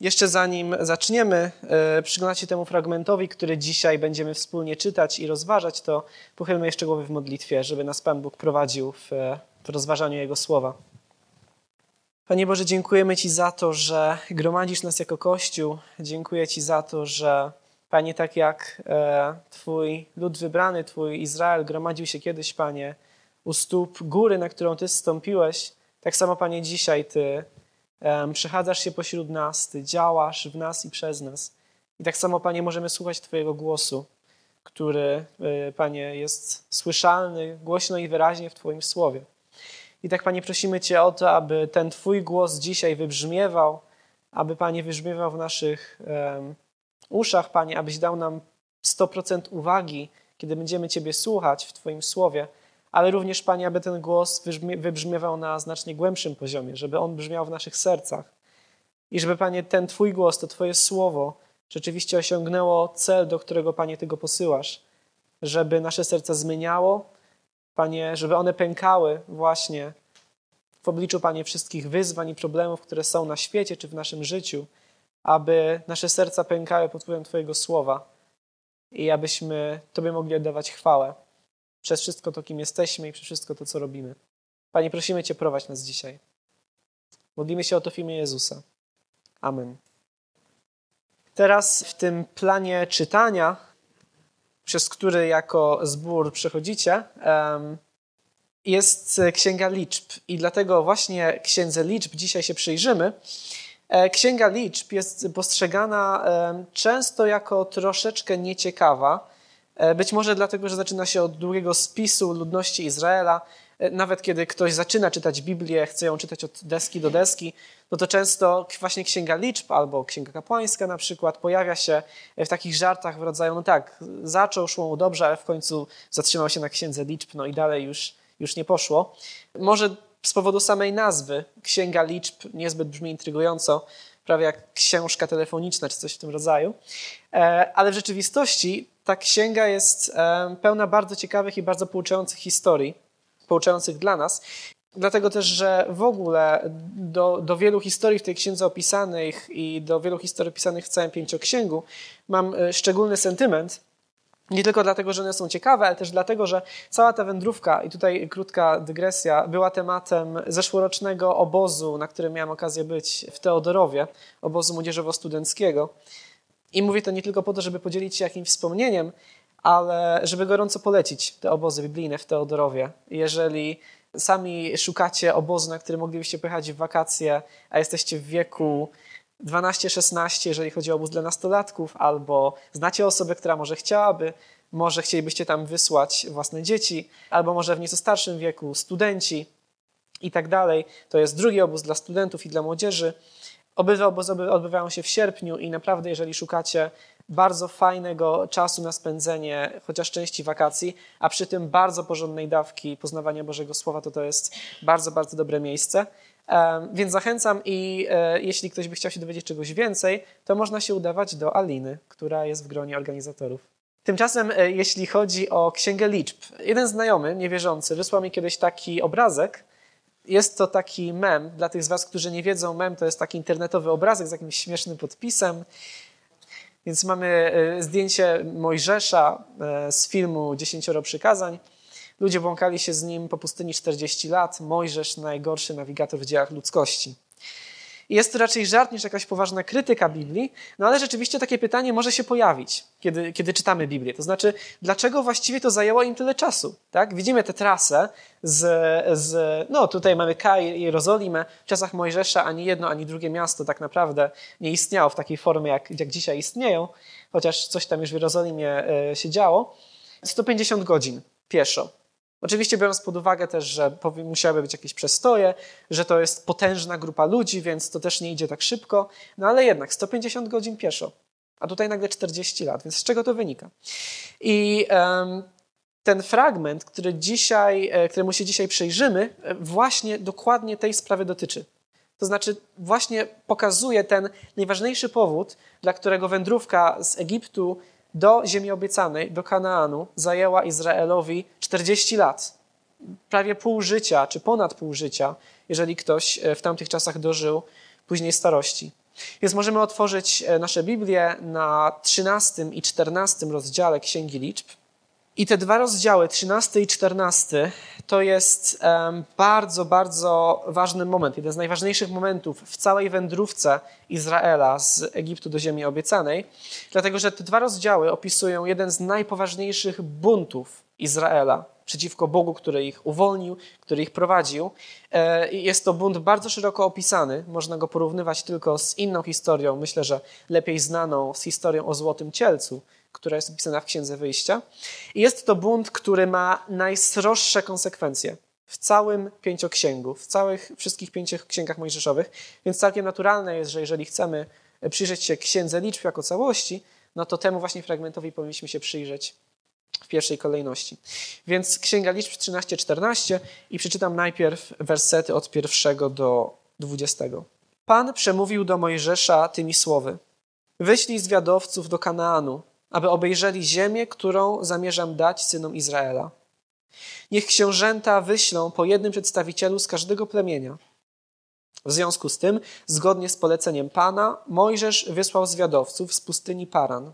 jeszcze zanim zaczniemy e, przyglądać się temu fragmentowi, który dzisiaj będziemy wspólnie czytać i rozważać, to pochylmy jeszcze głowy w modlitwie, żeby nas Pan Bóg prowadził w, w rozważaniu Jego słowa. Panie Boże, dziękujemy Ci za to, że gromadzisz nas jako Kościół. Dziękuję Ci za to, że Panie, tak jak e, Twój lud wybrany, Twój Izrael gromadził się kiedyś, Panie, u stóp góry, na którą Ty zstąpiłeś, tak samo, Panie, dzisiaj Ty przechadzasz się pośród nas, Ty działasz w nas i przez nas. I tak samo, Panie, możemy słuchać Twojego głosu, który, e, Panie, jest słyszalny głośno i wyraźnie w Twoim słowie. I tak, Panie, prosimy Cię o to, aby ten Twój głos dzisiaj wybrzmiewał, aby, Panie, wybrzmiewał w naszych um, uszach, Panie, abyś dał nam 100% uwagi, kiedy będziemy Ciebie słuchać w Twoim słowie, ale również, Panie, aby ten głos wybrzmiewał na znacznie głębszym poziomie, żeby on brzmiał w naszych sercach. I żeby, Panie, ten Twój głos, to Twoje słowo rzeczywiście osiągnęło cel, do którego, Panie, Ty go posyłasz. Żeby nasze serca zmieniało, Panie, żeby one pękały właśnie w obliczu, Panie, wszystkich wyzwań i problemów, które są na świecie czy w naszym życiu, aby nasze serca pękały pod wpływem Twojego słowa i abyśmy Tobie mogli oddawać chwałę przez wszystko to, kim jesteśmy i przez wszystko to, co robimy. Panie, prosimy Cię, prowadź nas dzisiaj. Modlimy się o to w imię Jezusa. Amen. Teraz w tym planie czytania, przez który jako zbór przechodzicie, jest Księga Liczb. I dlatego właśnie Księdze Liczb dzisiaj się przyjrzymy. E, Księga Liczb jest postrzegana często jako troszeczkę nieciekawa, być może dlatego, że zaczyna się od długiego spisu ludności Izraela. E, nawet kiedy ktoś zaczyna czytać Biblię, chce ją czytać od deski do deski, no to często właśnie Księga Liczb albo Księga Kapłańska na przykład pojawia się w takich żartach w rodzaju, no tak, zaczął, szło mu dobrze, ale w końcu zatrzymał się na Księdze Liczb, no i dalej już, już nie poszło. Może z powodu samej nazwy Księga Liczb niezbyt brzmi intrygująco, prawie jak książka telefoniczna czy coś w tym rodzaju, e, ale w rzeczywistości ta księga jest pełna bardzo ciekawych i bardzo pouczających historii, pouczających dla nas. Dlatego też, że w ogóle do, do wielu historii w tej księdze opisanych i do wielu historii opisanych w całym pięcioksięgu mam e, szczególny sentyment. Nie tylko dlatego, że one są ciekawe, ale też dlatego, że cała ta wędrówka, i tutaj krótka dygresja, była tematem zeszłorocznego obozu, na którym miałem okazję być w Teodorowie, obozu młodzieżowo-studenckiego. I mówię to nie tylko po to, żeby podzielić się jakimś wspomnieniem, ale żeby gorąco polecić te obozy biblijne w Teodorowie. Jeżeli sami szukacie obozu, na który moglibyście pojechać w wakacje, a jesteście w wieku 12-16, jeżeli chodzi o obóz dla nastolatków, albo znacie osobę, która może chciałaby, może chcielibyście tam wysłać własne dzieci, albo może w nieco starszym wieku studenci i tak dalej. To jest drugi obóz dla studentów i dla młodzieży. Obydwa obozy odbywają się w sierpniu i naprawdę, jeżeli szukacie bardzo fajnego czasu na spędzenie chociaż części wakacji, a przy tym bardzo porządnej dawki poznawania Bożego Słowa, to to jest bardzo, bardzo dobre miejsce. Więc zachęcam i e, jeśli ktoś by chciał się dowiedzieć czegoś więcej, to można się udawać do Aliny, która jest w gronie organizatorów. Tymczasem, e, jeśli chodzi o Księgę Liczb, jeden znajomy, niewierzący, wysłał mi kiedyś taki obrazek, jest to taki mem, dla tych z Was, którzy nie wiedzą, mem to jest taki internetowy obrazek z jakimś śmiesznym podpisem. Więc mamy e, zdjęcie Mojżesza e, z filmu Dziesięcioro Przykazań. Ludzie błąkali się z nim po pustyni 40 lat. Mojżesz, najgorszy nawigator w dziełach ludzkości. Jest to raczej żart niż jakaś poważna krytyka Biblii, no ale rzeczywiście takie pytanie może się pojawić, kiedy, kiedy czytamy Biblię. To znaczy, dlaczego właściwie to zajęło im tyle czasu? Tak? Widzimy tę trasę z, z, no tutaj mamy Kaj i Jerozolimę. W czasach Mojżesza ani jedno, ani drugie miasto tak naprawdę nie istniało w takiej formie, jak, jak dzisiaj istnieją, chociaż coś tam już w Jerozolimie e, się działo. 150 godzin pieszo. Oczywiście biorąc pod uwagę też, że musiały być jakieś przestoje, że to jest potężna grupa ludzi, więc to też nie idzie tak szybko, no ale jednak 150 godzin pieszo, a tutaj nagle 40 lat, więc z czego to wynika? I um, ten fragment, który dzisiaj, e, któremu się dzisiaj przyjrzymy, e, właśnie dokładnie tej sprawy dotyczy. To znaczy, właśnie pokazuje ten najważniejszy powód, dla którego wędrówka z Egiptu do ziemi obiecanej, do Kanaanu, zajęła Izraelowi 40 lat. Prawie pół życia, czy ponad pół życia, jeżeli ktoś e, w tamtych czasach dożył później starości. Więc możemy otworzyć e, nasze Biblię na 13 i 14 rozdziale Księgi Liczb. I te dwa rozdziały, 13 i 14, to jest bardzo, bardzo ważny moment, jeden z najważniejszych momentów w całej wędrówce Izraela z Egiptu do Ziemi Obiecanej, dlatego że te dwa rozdziały opisują jeden z najpoważniejszych buntów Izraela przeciwko Bogu, który ich uwolnił, który ich prowadził. E, jest to bunt bardzo szeroko opisany. Można go porównywać tylko z inną historią, myślę, że lepiej znaną, z historią o Złotym Cielcu, która jest opisana w Księdze Wyjścia. I jest to bunt, który ma najsroższe konsekwencje w całym pięcioksięgu, w całych wszystkich pięciu księgach mojżeszowych. Więc całkiem naturalne jest, że jeżeli chcemy przyjrzeć się Księdze Liczb jako całości, no to temu właśnie fragmentowi powinniśmy się przyjrzeć w pierwszej kolejności. Więc Księga Liczb 13-14 i przeczytam najpierw wersety od pierwszego do dwudziestego. Pan przemówił do Mojżesza tymi słowy. Wyślij zwiadowców do Kanaanu, aby obejrzeli ziemię, którą zamierzam dać synom Izraela. Niech książęta wyślą po jednym przedstawicielu z każdego plemienia. W związku z tym, zgodnie z poleceniem Pana, Mojżesz wysłał zwiadowców z pustyni Paran.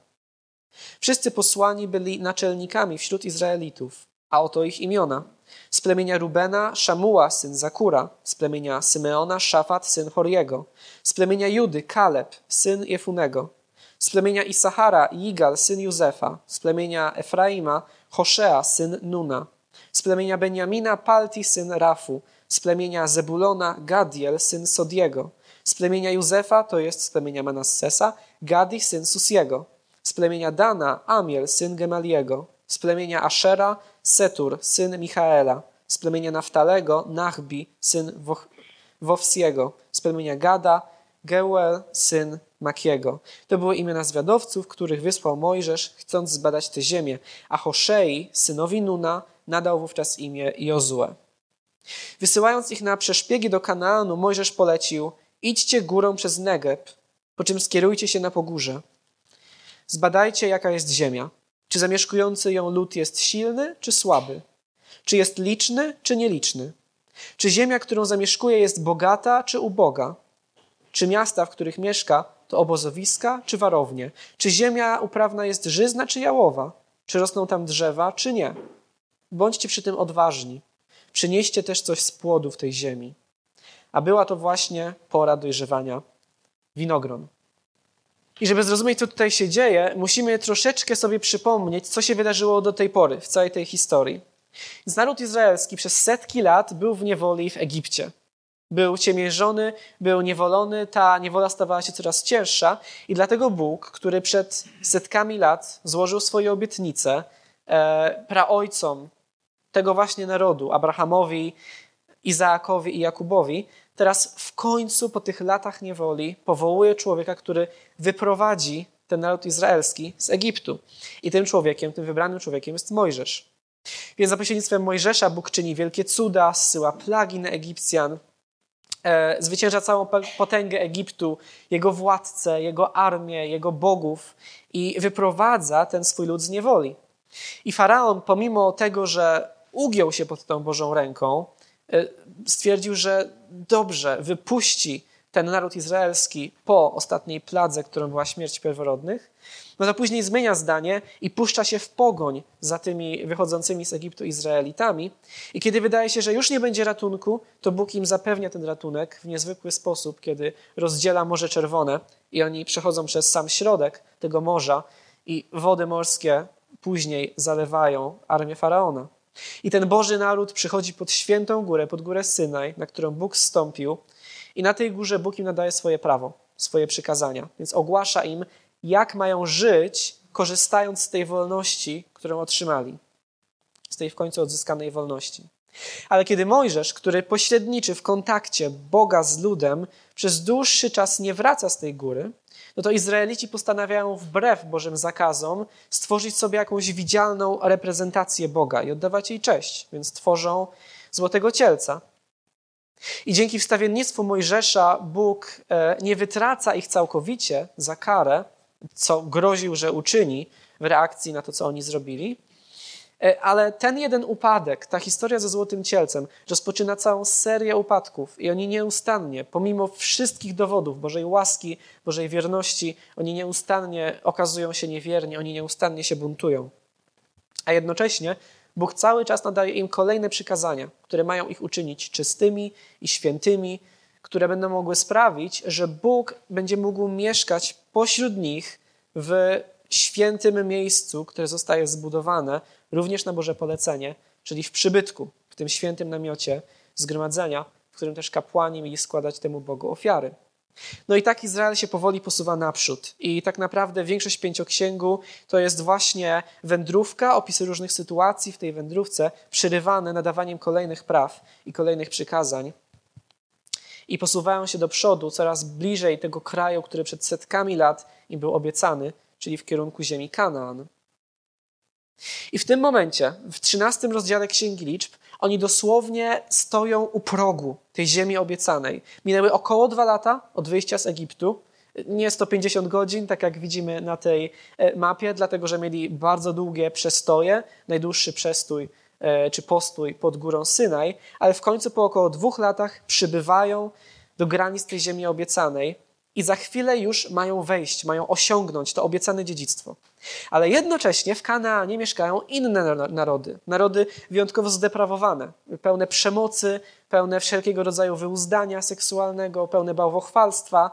Wszyscy posłani byli naczelnikami wśród Izraelitów, a oto ich imiona. Z plemienia Rubena Szamuła, syn Zakura, z plemienia Symeona Szafat, syn Horiego, z plemienia Judy Kaleb, syn Jefunego, z plemienia Isachara Igal, syn Józefa, z plemienia Efraima Hoszea, syn Nuna, z plemienia Benjamina Palti, syn Rafu, z plemienia Zebulona Gadiel, syn Sodiego, z plemienia Józefa, to jest z plemienia Manassesa, Gadi, syn Susiego, z plemienia Dana Amiel, syn Gemaliego, z plemienia Ashera Setur, syn Michaela, z plemienia Naftalego Nachbi, syn Wowsiego, z plemienia Gada Geuel, syn Makiego. To były imiona zwiadowców, których wysłał Mojżesz, chcąc zbadać tę ziemię, a Hoszei, synowi Nuna, nadał wówczas imię Jozue. Wysyłając ich na przeszpiegi do Kanaanu, Mojżesz polecił: Idźcie górą przez Negeb, po czym skierujcie się na pogórze. Zbadajcie, jaka jest ziemia. Czy zamieszkujący ją lud jest silny czy słaby? Czy jest liczny czy nieliczny? Czy ziemia, którą zamieszkuje, jest bogata czy uboga? Czy miasta, w których mieszka, to obozowiska czy warownie? Czy ziemia uprawna jest żyzna czy jałowa? Czy rosną tam drzewa czy nie? Bądźcie przy tym odważni. Przynieście też coś z płodów tej ziemi. A była to właśnie pora dojrzewania winogron. I żeby zrozumieć, co tutaj się dzieje, musimy troszeczkę sobie przypomnieć, co się wydarzyło do tej pory w całej tej historii. Naród izraelski przez setki lat był w niewoli w Egipcie. Był ciemiężony, był niewolony, ta niewola stawała się coraz cięższa i dlatego Bóg, który przed setkami lat złożył swoje obietnice e, praojcom tego właśnie narodu, Abrahamowi, Izaakowi i Jakubowi, teraz w końcu po tych latach niewoli powołuje człowieka, który wyprowadzi ten naród izraelski z Egiptu. I tym człowiekiem, tym wybranym człowiekiem jest Mojżesz. Więc za pośrednictwem Mojżesza Bóg czyni wielkie cuda, zsyła plagi na Egipcjan, zwycięża całą potęgę Egiptu, jego władcę, jego armię, jego bogów i wyprowadza ten swój lud z niewoli. I faraon, pomimo tego, że ugiął się pod tą Bożą ręką, E, stwierdził, że dobrze wypuści ten naród izraelski po ostatniej pladze, którą była śmierć pierworodnych, no to później zmienia zdanie i puszcza się w pogoń za tymi wychodzącymi z Egiptu Izraelitami. I kiedy wydaje się, że już nie będzie ratunku, to Bóg im zapewnia ten ratunek w niezwykły sposób, kiedy rozdziela Morze Czerwone i oni przechodzą przez sam środek tego morza i wody morskie później zalewają armię Faraona. I ten Boży naród przychodzi pod świętą górę, pod górę Synaj, na którą Bóg zstąpił, i na tej górze Bóg im nadaje swoje prawo, swoje przykazania. Więc ogłasza im, jak mają żyć, korzystając z tej wolności, którą otrzymali, z tej w końcu odzyskanej wolności. Ale kiedy Mojżesz, który pośredniczy w kontakcie Boga z ludem, przez dłuższy czas nie wraca z tej góry, no to Izraelici postanawiają wbrew Bożym zakazom stworzyć sobie jakąś widzialną reprezentację Boga i oddawać jej cześć, więc tworzą złotego cielca. I dzięki wstawiennictwu Mojżesza Bóg e, nie wytraca ich całkowicie za karę, co groził, że uczyni w reakcji na to, co oni zrobili, E, ale ten jeden upadek, ta historia ze Złotym Cielcem, rozpoczyna całą serię upadków i oni nieustannie, pomimo wszystkich dowodów Bożej łaski, Bożej wierności, oni nieustannie okazują się niewierni, oni nieustannie się buntują. A jednocześnie Bóg cały czas nadaje im kolejne przykazania, które mają ich uczynić czystymi i świętymi, które będą mogły sprawić, że Bóg będzie mógł mieszkać pośród nich w świętym miejscu, które zostaje zbudowane również na Boże polecenie, czyli w przybytku, w tym świętym namiocie zgromadzenia, w którym też kapłani mieli składać temu Bogu ofiary. No i tak Izrael się powoli posuwa naprzód. I tak naprawdę większość pięcioksięgu to jest właśnie wędrówka, opisy różnych sytuacji w tej wędrówce, przerywane nadawaniem kolejnych praw i kolejnych przykazań. I posuwają się do przodu, coraz bliżej tego kraju, który przed setkami lat im był obiecany, czyli w kierunku ziemi Kanaan. I w tym momencie, w 13 rozdziale Księgi Liczb, oni dosłownie stoją u progu tej ziemi obiecanej. Minęły około dwa lata od wyjścia z Egiptu. Nie 150 godzin, tak jak widzimy na tej e, mapie, dlatego że mieli bardzo długie przestoje, najdłuższy przestój e, czy postój pod górą Synaj, ale w końcu po około dwóch latach przybywają do granic tej ziemi obiecanej i za chwilę już mają wejść, mają osiągnąć to obiecane dziedzictwo. Ale jednocześnie w Kanaanie mieszkają inne narody, narody wyjątkowo zdeprawowane, pełne przemocy, pełne wszelkiego rodzaju wyuzdania seksualnego, pełne bałwochwalstwa,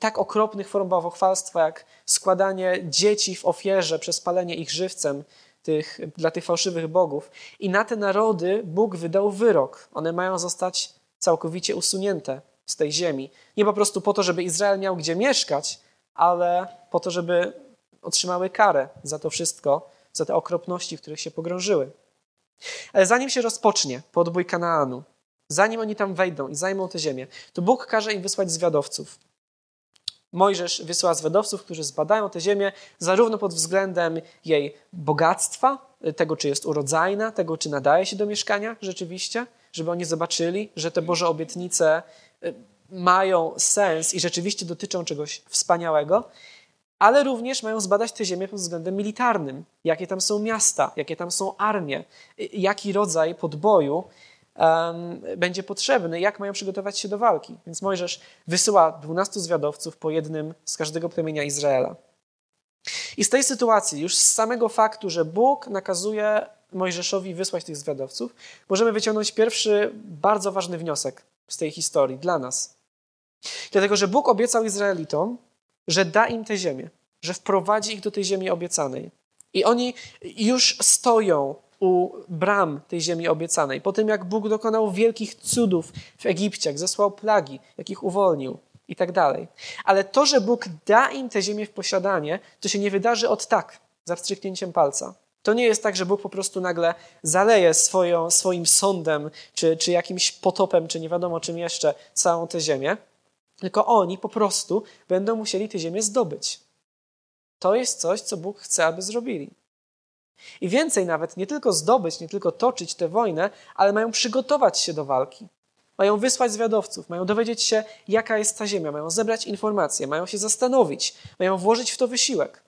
tak okropnych form bałwochwalstwa jak składanie dzieci w ofierze przez palenie ich żywcem tych, dla tych fałszywych bogów. I na te narody Bóg wydał wyrok. One mają zostać całkowicie usunięte z tej ziemi. Nie po prostu po to, żeby Izrael miał gdzie mieszkać, ale po to, żeby otrzymały karę za to wszystko, za te okropności, w których się pogrążyły. Ale zanim się rozpocznie podbój Kanaanu, zanim oni tam wejdą i zajmą tę ziemię, to Bóg każe im wysłać zwiadowców. Mojżesz wysyła zwiadowców, którzy zbadają tę ziemię zarówno pod względem jej bogactwa, tego czy jest urodzajna, tego czy nadaje się do mieszkania rzeczywiście, żeby oni zobaczyli, że te Boże obietnice y, mają sens i rzeczywiście dotyczą czegoś wspaniałego, ale również mają zbadać tę ziemię pod względem militarnym. Jakie tam są miasta, jakie tam są armie, y, jaki rodzaj podboju um, będzie potrzebny, jak mają przygotować się do walki. Więc Mojżesz wysyła dwunastu zwiadowców po jednym z każdego plemienia Izraela. I z tej sytuacji, już z samego faktu, że Bóg nakazuje Mojżeszowi wysłać tych zwiadowców, możemy wyciągnąć pierwszy bardzo ważny wniosek z tej historii dla nas. Dlatego, że Bóg obiecał Izraelitom, że da im tę ziemię, że wprowadzi ich do tej ziemi obiecanej. I oni już stoją u bram tej ziemi obiecanej. Po tym, jak Bóg dokonał wielkich cudów w Egipcie, jak zesłał plagi, jak ich uwolnił i tak dalej. Ale to, że Bóg da im tę ziemię w posiadanie, to się nie wydarzy od tak, za wstrzyknięciem palca. To nie jest tak, że Bóg po prostu nagle zaleje swoją, swoim sądem, czy, czy jakimś potopem, czy nie wiadomo czym jeszcze, całą tę ziemię, tylko oni po prostu będą musieli tę ziemię zdobyć. To jest coś, co Bóg chce, aby zrobili. I więcej nawet, nie tylko zdobyć, nie tylko toczyć tę wojnę, ale mają przygotować się do walki. Mają wysłać zwiadowców, mają dowiedzieć się, jaka jest ta ziemia, mają zebrać informacje, mają się zastanowić, mają włożyć w to wysiłek.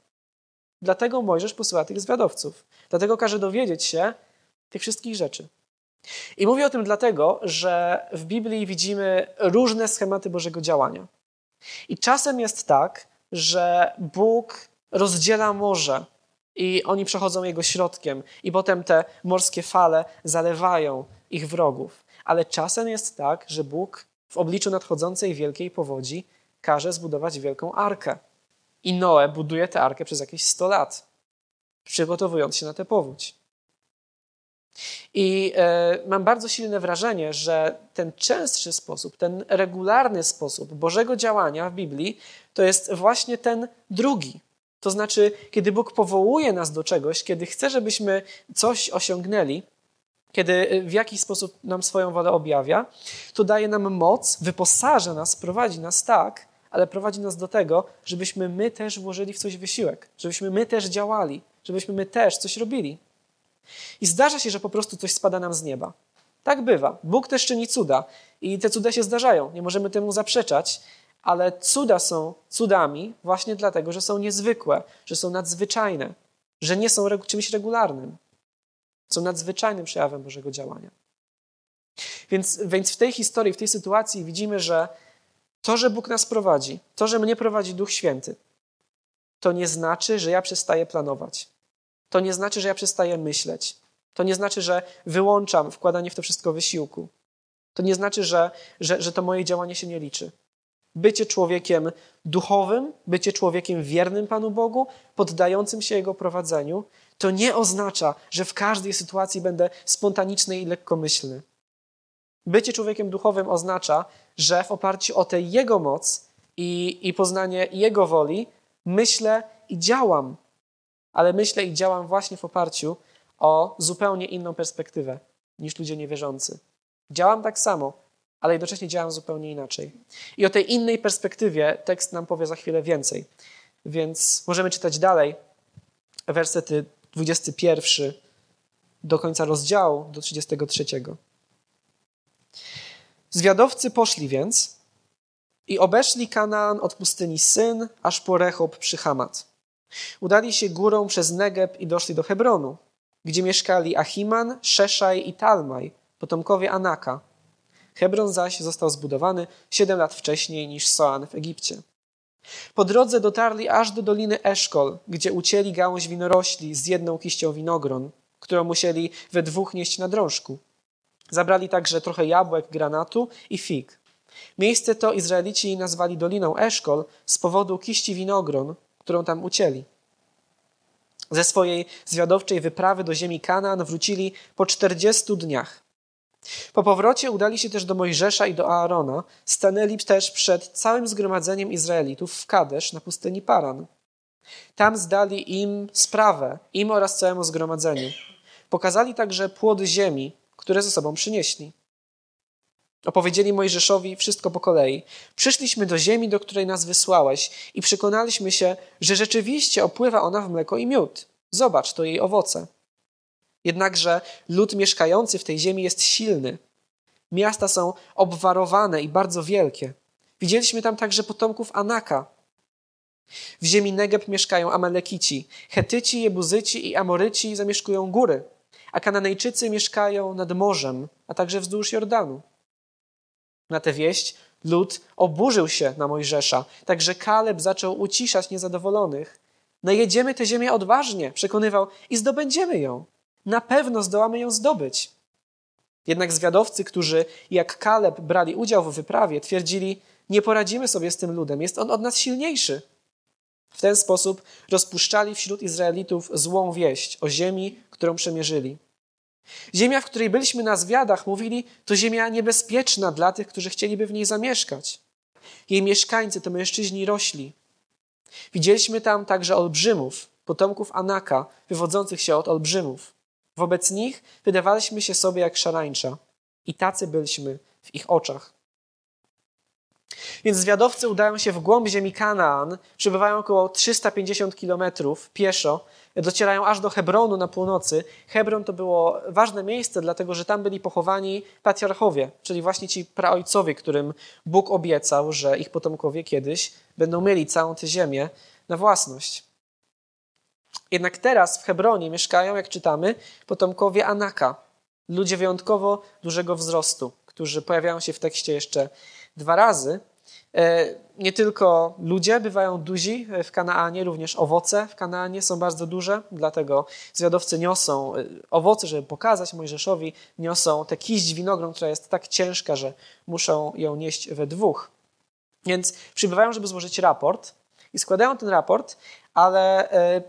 Dlatego Mojżesz posyła tych zwiadowców. Dlatego każe dowiedzieć się tych wszystkich rzeczy. I mówię o tym dlatego, że w Biblii widzimy różne schematy Bożego działania. I czasem jest tak, że Bóg rozdziela morze i oni przechodzą jego środkiem, i potem te morskie fale zalewają ich wrogów. Ale czasem jest tak, że Bóg w obliczu nadchodzącej wielkiej powodzi każe zbudować wielką arkę. I Noe buduje tę arkę przez jakieś 100 lat, przygotowując się na tę powódź. I e, mam bardzo silne wrażenie, że ten częstszy sposób, ten regularny sposób Bożego działania w Biblii to jest właśnie ten drugi. To znaczy, kiedy Bóg powołuje nas do czegoś, kiedy chce, żebyśmy coś osiągnęli, kiedy w jakiś sposób nam swoją wolę objawia, to daje nam moc, wyposaża nas, prowadzi nas tak, ale prowadzi nas do tego, żebyśmy my też włożyli w coś wysiłek, żebyśmy my też działali, żebyśmy my też coś robili. I zdarza się, że po prostu coś spada nam z nieba. Tak bywa. Bóg też czyni cuda i te cuda się zdarzają. Nie możemy temu zaprzeczać, ale cuda są cudami właśnie dlatego, że są niezwykłe, że są nadzwyczajne, że nie są czymś regularnym. Są nadzwyczajnym przejawem Bożego działania. Więc, więc w tej historii, w tej sytuacji widzimy, że to, że Bóg nas prowadzi, to, że mnie prowadzi Duch Święty, to nie znaczy, że ja przestaję planować. To nie znaczy, że ja przestaję myśleć. To nie znaczy, że wyłączam wkładanie w to wszystko wysiłku. To nie znaczy, że, że, że to moje działanie się nie liczy. Bycie człowiekiem duchowym, bycie człowiekiem wiernym Panu Bogu, poddającym się Jego prowadzeniu, to nie oznacza, że w każdej sytuacji będę spontaniczny i lekkomyślny. Bycie człowiekiem duchowym oznacza, że w oparciu o tę Jego moc i, i poznanie Jego woli myślę i działam. Ale myślę i działam właśnie w oparciu o zupełnie inną perspektywę niż ludzie niewierzący. Działam tak samo, ale jednocześnie działam zupełnie inaczej. I o tej innej perspektywie tekst nam powie za chwilę więcej. Więc możemy czytać dalej, wersety 21 do końca rozdziału, do 33. Zwiadowcy poszli więc i obeszli Kanaan od pustyni Syn, aż po Rechob przy Hamat. Udali się górą przez Negeb i doszli do Hebronu, gdzie mieszkali Achiman, Szeszaj i Talmaj, potomkowie Anaka. Hebron zaś został zbudowany siedem lat wcześniej niż Soan w Egipcie. Po drodze dotarli aż do doliny Eszkol, gdzie ucięli gałąź winorośli z jedną kiścią winogron, którą musieli we dwóch nieść na drążku. Zabrali także trochę jabłek, granatu i fig. Miejsce to Izraelici nazwali Doliną Eszkol z powodu kiści winogron, którą tam ucięli. Ze swojej zwiadowczej wyprawy do ziemi Kanaan wrócili po czterdziestu dniach. Po powrocie udali się też do Mojżesza i do Aarona, stanęli też przed całym zgromadzeniem Izraelitów w Kadesz na pustyni Paran. Tam zdali im sprawę, im oraz całemu zgromadzeniu. Pokazali także płody ziemi, które ze sobą przynieśli. Opowiedzieli Mojżeszowi wszystko po kolei. Przyszliśmy do ziemi, do której nas wysłałeś i przekonaliśmy się, że rzeczywiście opływa ona w mleko i miód. Zobacz, to jej owoce. Jednakże lud mieszkający w tej ziemi jest silny. Miasta są obwarowane i bardzo wielkie. Widzieliśmy tam także potomków Anaka. W ziemi Negeb mieszkają Amalekici, Hetyci, Jebuzyci i Amoryci zamieszkują góry, a Kananejczycy mieszkają nad morzem, a także wzdłuż Jordanu. Na tę wieść lud oburzył się na Mojżesza, także Kaleb zaczął uciszać niezadowolonych. Najedziemy tę ziemię odważnie, przekonywał, i zdobędziemy ją. Na pewno zdołamy ją zdobyć. Jednak zwiadowcy, którzy jak Kaleb brali udział w wyprawie, twierdzili, nie poradzimy sobie z tym ludem, jest on od nas silniejszy. W ten sposób rozpuszczali wśród Izraelitów złą wieść o ziemi, którą przemierzyli. Ziemia, w której byliśmy na zwiadach, mówili, to ziemia niebezpieczna dla tych, którzy chcieliby w niej zamieszkać. Jej mieszkańcy to mężczyźni rośli. Widzieliśmy tam także olbrzymów, potomków Anaka, wywodzących się od olbrzymów. Wobec nich wydawaliśmy się sobie jak szarańcza i tacy byliśmy w ich oczach. Więc zwiadowcy udają się w głąb ziemi Kanaan, przebywają około 350 kilometrów pieszo, docierają aż do Hebronu na północy. Hebron to było ważne miejsce, dlatego że tam byli pochowani patriarchowie, czyli właśnie ci praojcowie, którym Bóg obiecał, że ich potomkowie kiedyś będą mieli całą tę ziemię na własność. Jednak teraz w Hebronie mieszkają, jak czytamy, potomkowie Anaka, ludzie wyjątkowo dużego wzrostu, którzy pojawiają się w tekście jeszcze dwa razy. E, nie tylko ludzie bywają duzi w Kanaanie, również owoce w Kanaanie są bardzo duże, dlatego zwiadowcy niosą e, owoce, żeby pokazać Mojżeszowi, niosą tę kiść winogron, która jest tak ciężka, że muszą ją nieść we dwóch. Więc przybywają, żeby złożyć raport i składają ten raport, ale e,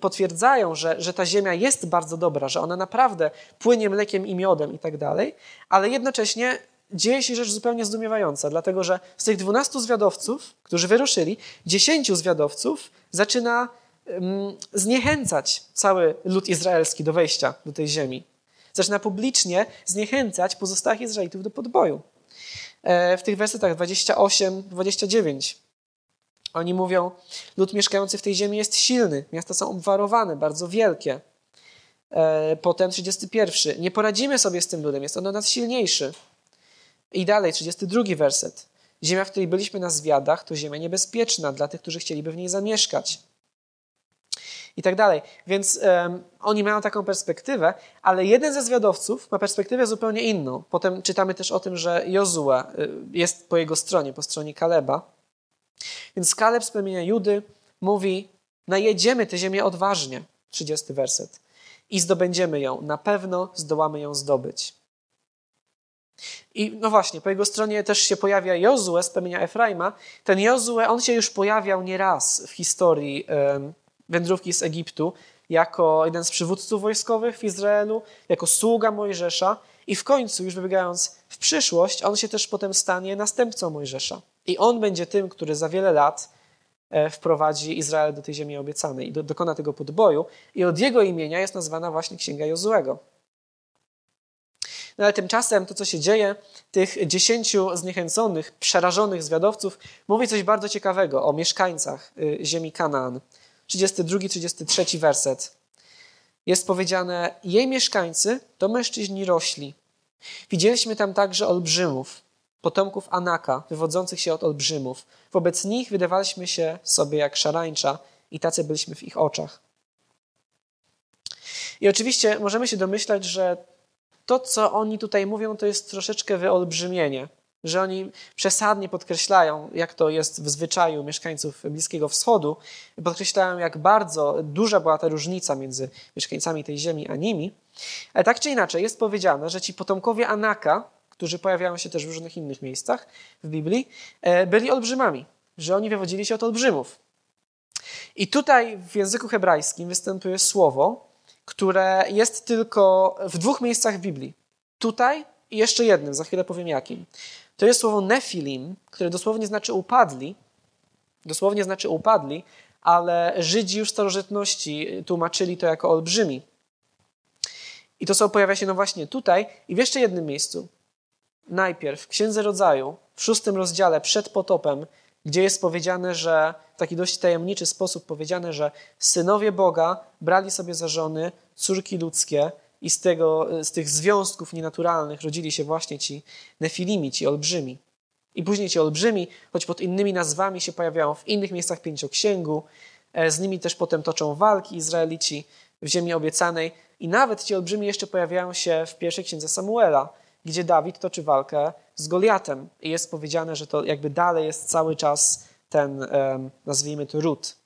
potwierdzają, że, że ta ziemia jest bardzo dobra, że ona naprawdę płynie mlekiem i miodem i tak dalej, ale jednocześnie dzieje się rzecz zupełnie zdumiewająca, dlatego że z tych dwunastu zwiadowców, którzy wyruszyli, dziesięciu zwiadowców zaczyna um, zniechęcać cały lud izraelski do wejścia do tej ziemi. Zaczyna publicznie zniechęcać pozostałych Izraelitów do podboju. E, w tych wersetach 28-29 oni mówią, lud mieszkający w tej ziemi jest silny, miasta są obwarowane, bardzo wielkie. E, potem 31. Nie poradzimy sobie z tym ludem, jest on od nas silniejszy. I dalej, 32 werset. Ziemia, w której byliśmy na zwiadach, to ziemia niebezpieczna dla tych, którzy chcieliby w niej zamieszkać. i tak dalej. Więc um, oni mają taką perspektywę, ale jeden ze zwiadowców ma perspektywę zupełnie inną. Potem czytamy też o tym, że Jozue y, jest po jego stronie, po stronie Kaleba. Więc Kaleb z plemienia Judy mówi, najedziemy tę ziemię odważnie, 30 werset, i zdobędziemy ją, na pewno zdołamy ją zdobyć. I no właśnie, po jego stronie też się pojawia Jozue z plemienia Efraima. Ten Jozue, on się już pojawiał nieraz w historii wędrówki z Egiptu, jako jeden z przywódców wojskowych w Izraelu, jako sługa Mojżesza i w końcu, już wybiegając w przyszłość, on się też potem stanie następcą Mojżesza. I on będzie tym, który za wiele lat e, wprowadzi Izrael do tej ziemi obiecanej i dokona tego podboju. I od jego imienia jest nazwana właśnie Księga Jozuego. No ale tymczasem to, co się dzieje, tych dziesięciu zniechęconych, przerażonych zwiadowców mówi coś bardzo ciekawego o mieszkańcach y, ziemi Kanaan. 32-33 werset. Jest powiedziane, jej mieszkańcy to mężczyźni rośli. Widzieliśmy tam także olbrzymów, potomków Anaka, wywodzących się od olbrzymów. Wobec nich wydawaliśmy się sobie jak szarańcza i tacy byliśmy w ich oczach. I oczywiście możemy się domyślać, że to, co oni tutaj mówią, to jest troszeczkę wyolbrzymienie, że oni przesadnie podkreślają, jak to jest w zwyczaju mieszkańców Bliskiego Wschodu, podkreślają, jak bardzo duża była ta różnica między mieszkańcami tej ziemi a nimi. Ale tak czy inaczej, jest powiedziane, że ci potomkowie Anaka, którzy pojawiają się też w różnych innych miejscach w Biblii, e, byli olbrzymami, że oni wywodzili się od olbrzymów. I tutaj w języku hebrajskim występuje słowo, które jest tylko w dwóch miejscach w Biblii. Tutaj i jeszcze jednym, za chwilę powiem jakim. To jest słowo nefilim, które dosłownie znaczy upadli. Dosłownie znaczy upadli, ale Żydzi już w starożytności tłumaczyli to jako olbrzymi. I to słowo pojawia się no właśnie tutaj i w jeszcze jednym miejscu. Najpierw w Księdze Rodzaju, w szóstym rozdziale przed potopem, gdzie jest powiedziane, że w taki dość tajemniczy sposób powiedziane, że synowie Boga brali sobie za żony córki ludzkie i z, tego, z tych związków nienaturalnych rodzili się właśnie ci nefilimi, ci olbrzymi. I później ci olbrzymi, choć pod innymi nazwami się pojawiają w innych miejscach pięcioksięgu, e, z nimi też potem toczą walki Izraelici w ziemi obiecanej i nawet ci olbrzymi jeszcze pojawiają się w pierwszej księdze Samuela, gdzie Dawid toczy walkę z Goliatem. I jest powiedziane, że to jakby dalej jest cały czas ten, nazwijmy to, ród.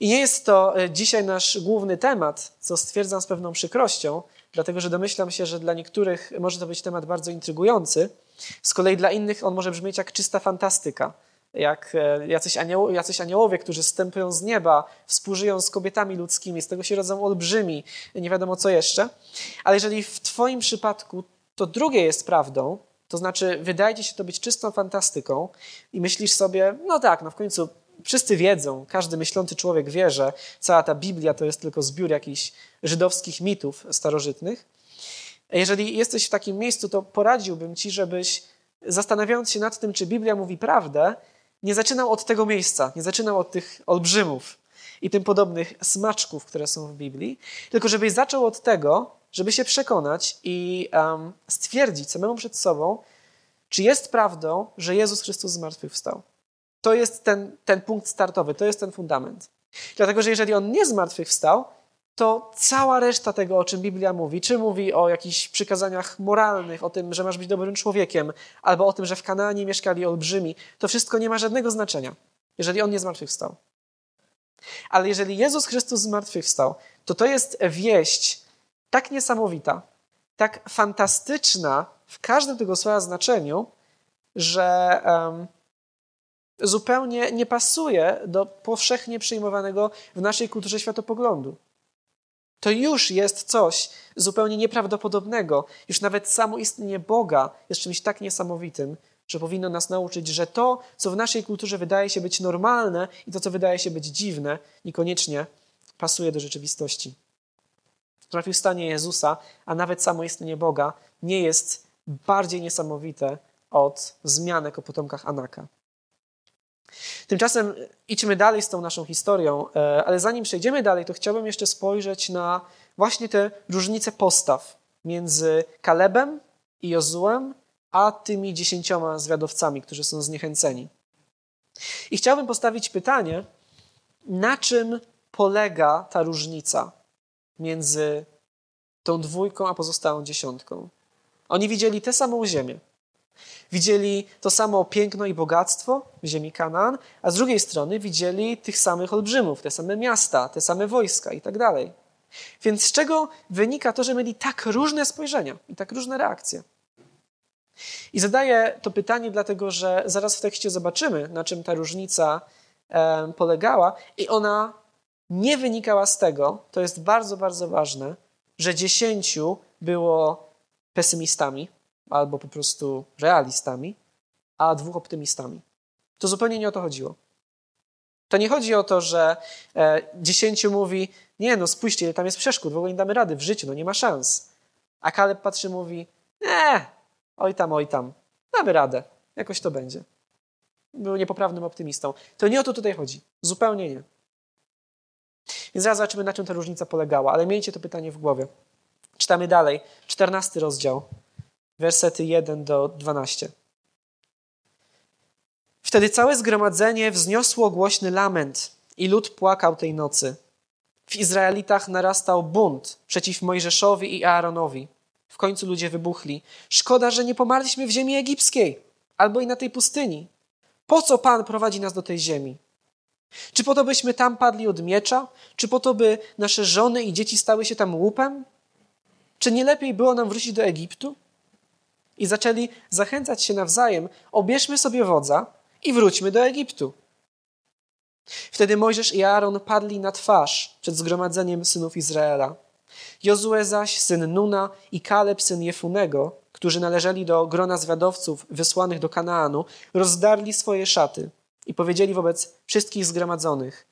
I nie jest to e, dzisiaj nasz główny temat, co stwierdzam z pewną przykrością, dlatego że domyślam się, że dla niektórych może to być temat bardzo intrygujący, z kolei dla innych on może brzmieć jak czysta fantastyka, jak e, jacyś, anioł, jacyś aniołowie, którzy stępują z nieba, współżyją z kobietami ludzkimi, z tego się rodzą olbrzymi, nie wiadomo co jeszcze. Ale jeżeli w Twoim przypadku to drugie jest prawdą, to znaczy wydaje ci się to być czystą fantastyką i myślisz sobie, no tak, no w końcu wszyscy wiedzą, każdy myślący człowiek wie, że cała ta Biblia to jest tylko zbiór jakichś żydowskich mitów starożytnych. Jeżeli jesteś w takim miejscu, to poradziłbym ci, żebyś zastanawiając się nad tym, czy Biblia mówi prawdę, nie zaczynał od tego miejsca, nie zaczynał od tych olbrzymów i tym podobnych smaczków, które są w Biblii, tylko żebyś zaczął od tego, żeby się przekonać i um, stwierdzić samemu przed sobą, czy jest prawdą, że Jezus Chrystus zmartwychwstał. To jest ten, ten punkt startowy, to jest ten fundament. Dlatego, że jeżeli On nie zmartwychwstał, to cała reszta tego, o czym Biblia mówi, czy mówi o jakichś przykazaniach moralnych, o tym, że masz być dobrym człowiekiem, albo o tym, że w Kanaanie mieszkali olbrzymi, to wszystko nie ma żadnego znaczenia, jeżeli On nie zmartwychwstał. Ale jeżeli Jezus Chrystus zmartwychwstał, to to jest wieść tak niesamowita, tak fantastyczna w każdym tego słowa znaczeniu, że um, zupełnie nie pasuje do powszechnie przyjmowanego w naszej kulturze światopoglądu. To już jest coś zupełnie nieprawdopodobnego. Już nawet samo istnienie Boga jest czymś tak niesamowitym, że powinno nas nauczyć, że to, co w naszej kulturze wydaje się być normalne i to, co wydaje się być dziwne, niekoniecznie pasuje do rzeczywistości. Zmartwychwstanie Jezusa, a nawet samo istnienie Boga nie jest bardziej niesamowite od zmianek o potomkach Anaka. Tymczasem idźmy dalej z tą naszą historią, e, ale zanim przejdziemy dalej, to chciałbym jeszcze spojrzeć na właśnie te różnice postaw między Kalebem i Jozułem, a tymi dziesięcioma zwiadowcami, którzy są zniechęceni. I chciałbym postawić pytanie, na czym polega ta różnica między tą dwójką a pozostałą dziesiątką? Oni widzieli tę samą ziemię. Widzieli to samo piękno i bogactwo w ziemi Kanaan, a z drugiej strony widzieli tych samych olbrzymów, te same miasta, te same wojska i tak dalej. Więc z czego wynika to, że mieli tak różne spojrzenia i tak różne reakcje? I zadaję to pytanie, dlatego że zaraz w tekście zobaczymy, na czym ta różnica polegała, i ona nie wynikała z tego, to jest bardzo, bardzo ważne, że dziesięciu było pesymistami albo po prostu realistami, a dwóch optymistami. To zupełnie nie o to chodziło. To nie chodzi o to, że e, dziesięciu mówi, nie no spójrzcie, tam jest przeszkód, w ogóle nie damy rady w życiu, no nie ma szans. A Kaleb patrzy mówi, nie, oj tam, oj tam, damy radę, jakoś to będzie. Był niepoprawnym optymistą. To nie o to tutaj chodzi, zupełnie nie. Więc zaraz zobaczymy, na czym ta różnica polegała, ale miejcie to pytanie w głowie. Czytamy dalej, czternasty rozdział, wersety 1 do 12. Wtedy całe zgromadzenie wzniosło głośny lament i lud płakał tej nocy. W Izraelitach narastał bunt przeciw Mojżeszowi i Aaronowi. W końcu ludzie wybuchli. Szkoda, że nie pomarliśmy w ziemi egipskiej albo i na tej pustyni. Po co Pan prowadzi nas do tej ziemi? Czy po to byśmy tam padli od miecza? Czy po to, by nasze żony i dzieci stały się tam łupem? Czy nie lepiej było nam wrócić do Egiptu? I zaczęli zachęcać się nawzajem: obierzmy sobie wodza i wróćmy do Egiptu. Wtedy Mojżesz i Aaron padli na twarz przed zgromadzeniem synów Izraela. Jozue zaś, syn Nuna i Kaleb, syn Jefunego, którzy należeli do grona zwiadowców wysłanych do Kanaanu, rozdarli swoje szaty i powiedzieli wobec wszystkich zgromadzonych: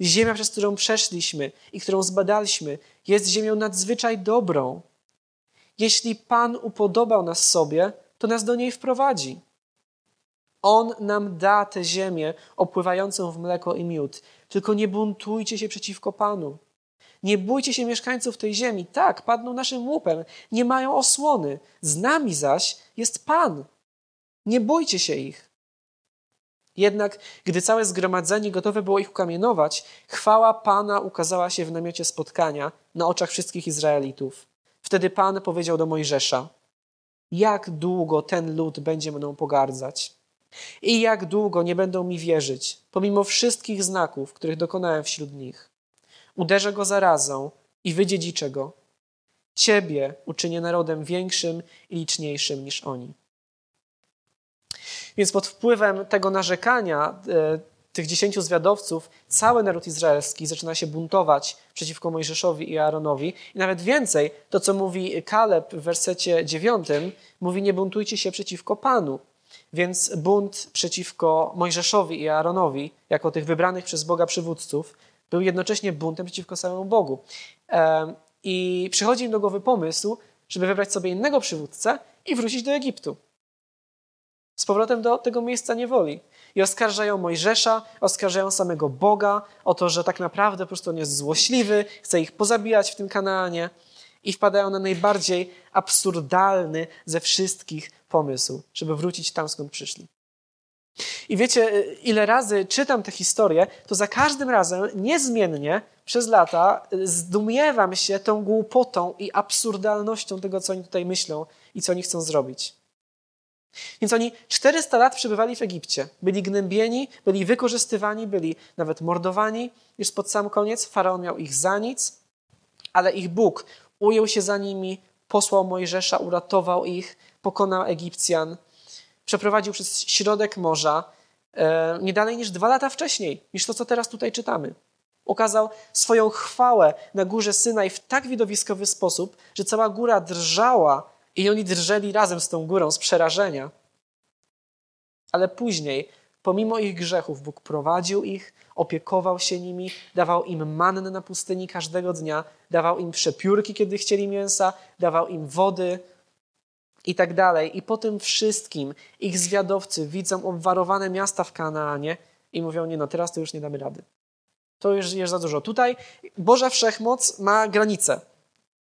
Ziemia, przez którą przeszliśmy i którą zbadaliśmy, jest ziemią nadzwyczaj dobrą. Jeśli Pan upodobał nas sobie, to nas do niej wprowadzi. On nam da tę ziemię opływającą w mleko i miód. Tylko nie buntujcie się przeciwko Panu. Nie bójcie się mieszkańców tej ziemi. Tak, padną naszym łupem. Nie mają osłony. Z nami zaś jest Pan. Nie bójcie się ich. Jednak, gdy całe zgromadzenie gotowe było ich ukamienować, chwała Pana ukazała się w namiocie spotkania na oczach wszystkich Izraelitów. Wtedy Pan powiedział do Mojżesza: Jak długo ten lud będzie mną pogardzać? I jak długo nie będą mi wierzyć, pomimo wszystkich znaków, których dokonałem wśród nich? Uderzę go zarazą i wydziedziczę go. Ciebie uczynię narodem większym i liczniejszym niż oni. Więc pod wpływem tego narzekania e, tych dziesięciu zwiadowców, cały naród izraelski zaczyna się buntować przeciwko Mojżeszowi i Aaronowi. I nawet więcej, to co mówi Kaleb w wersecie dziewiątym, mówi nie buntujcie się przeciwko Panu. Więc bunt przeciwko Mojżeszowi i Aaronowi, jako tych wybranych przez Boga przywódców, był jednocześnie buntem przeciwko samemu Bogu. I przychodzi im do głowy pomysł, żeby wybrać sobie innego przywódcę i wrócić do Egiptu. Z powrotem do tego miejsca niewoli. I oskarżają Mojżesza, oskarżają samego Boga o to, że tak naprawdę po prostu on jest złośliwy, chce ich pozabijać w tym Kanaanie i wpadają na najbardziej absurdalny ze wszystkich pomysł, żeby wrócić tam, skąd przyszli. I wiecie, ile razy czytam tę historię, to za każdym razem niezmiennie przez lata zdumiewam się tą głupotą i absurdalnością tego, co oni tutaj myślą i co oni chcą zrobić. Więc oni 400 lat przebywali w Egipcie. Byli gnębieni, byli wykorzystywani, byli nawet mordowani. Już pod sam koniec faraon miał ich za nic, ale ich Bóg ujął się za nimi, posłał Mojżesza, uratował ich, pokonał Egipcjan, przeprowadził przez środek morza e, nie dalej niż dwa lata wcześniej, niż to, co teraz tutaj czytamy. Okazał swoją chwałę na górze Synaj w tak widowiskowy sposób, że cała góra drżała i oni drżeli razem z tą górą z przerażenia. Ale później, pomimo ich grzechów, Bóg prowadził ich, opiekował się nimi, dawał im mannę na pustyni każdego dnia, dawał im przepiórki, kiedy chcieli mięsa, dawał im wody i tak dalej. I po tym wszystkim ich zwiadowcy widzą obwarowane miasta w Kanaanie i mówią, nie no, teraz to już nie damy rady. To już jest za dużo. Tutaj Boża Wszechmoc ma granice.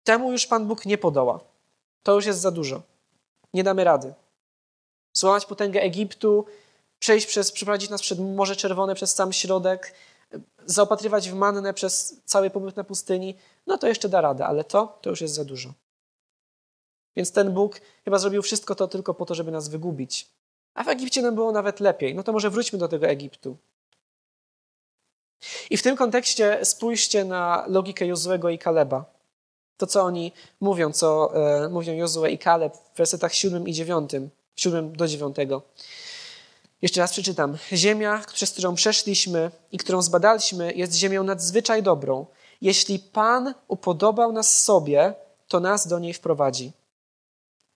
Temu już Pan Bóg nie podoła. To już jest za dużo. Nie damy rady. Złamać potęgę Egiptu, przejść przez, przeprowadzić nas przez Morze Czerwone, przez sam środek, zaopatrywać w mannę przez cały pobyt na pustyni, no to jeszcze da radę, ale to, to już jest za dużo. Więc ten Bóg chyba zrobił wszystko to tylko po to, żeby nas wygubić. A w Egipcie nam było nawet lepiej. No to może wróćmy do tego Egiptu. I w tym kontekście spójrzcie na logikę Jozuego i Kaleba. To, co oni mówią, co e, mówią Jozue i Kaleb w wersetach 7 i 9, 7 do 9. Jeszcze raz przeczytam. Ziemia, przez którą przeszliśmy i którą zbadaliśmy, jest ziemią nadzwyczaj dobrą. Jeśli Pan upodobał nas sobie, to nas do niej wprowadzi.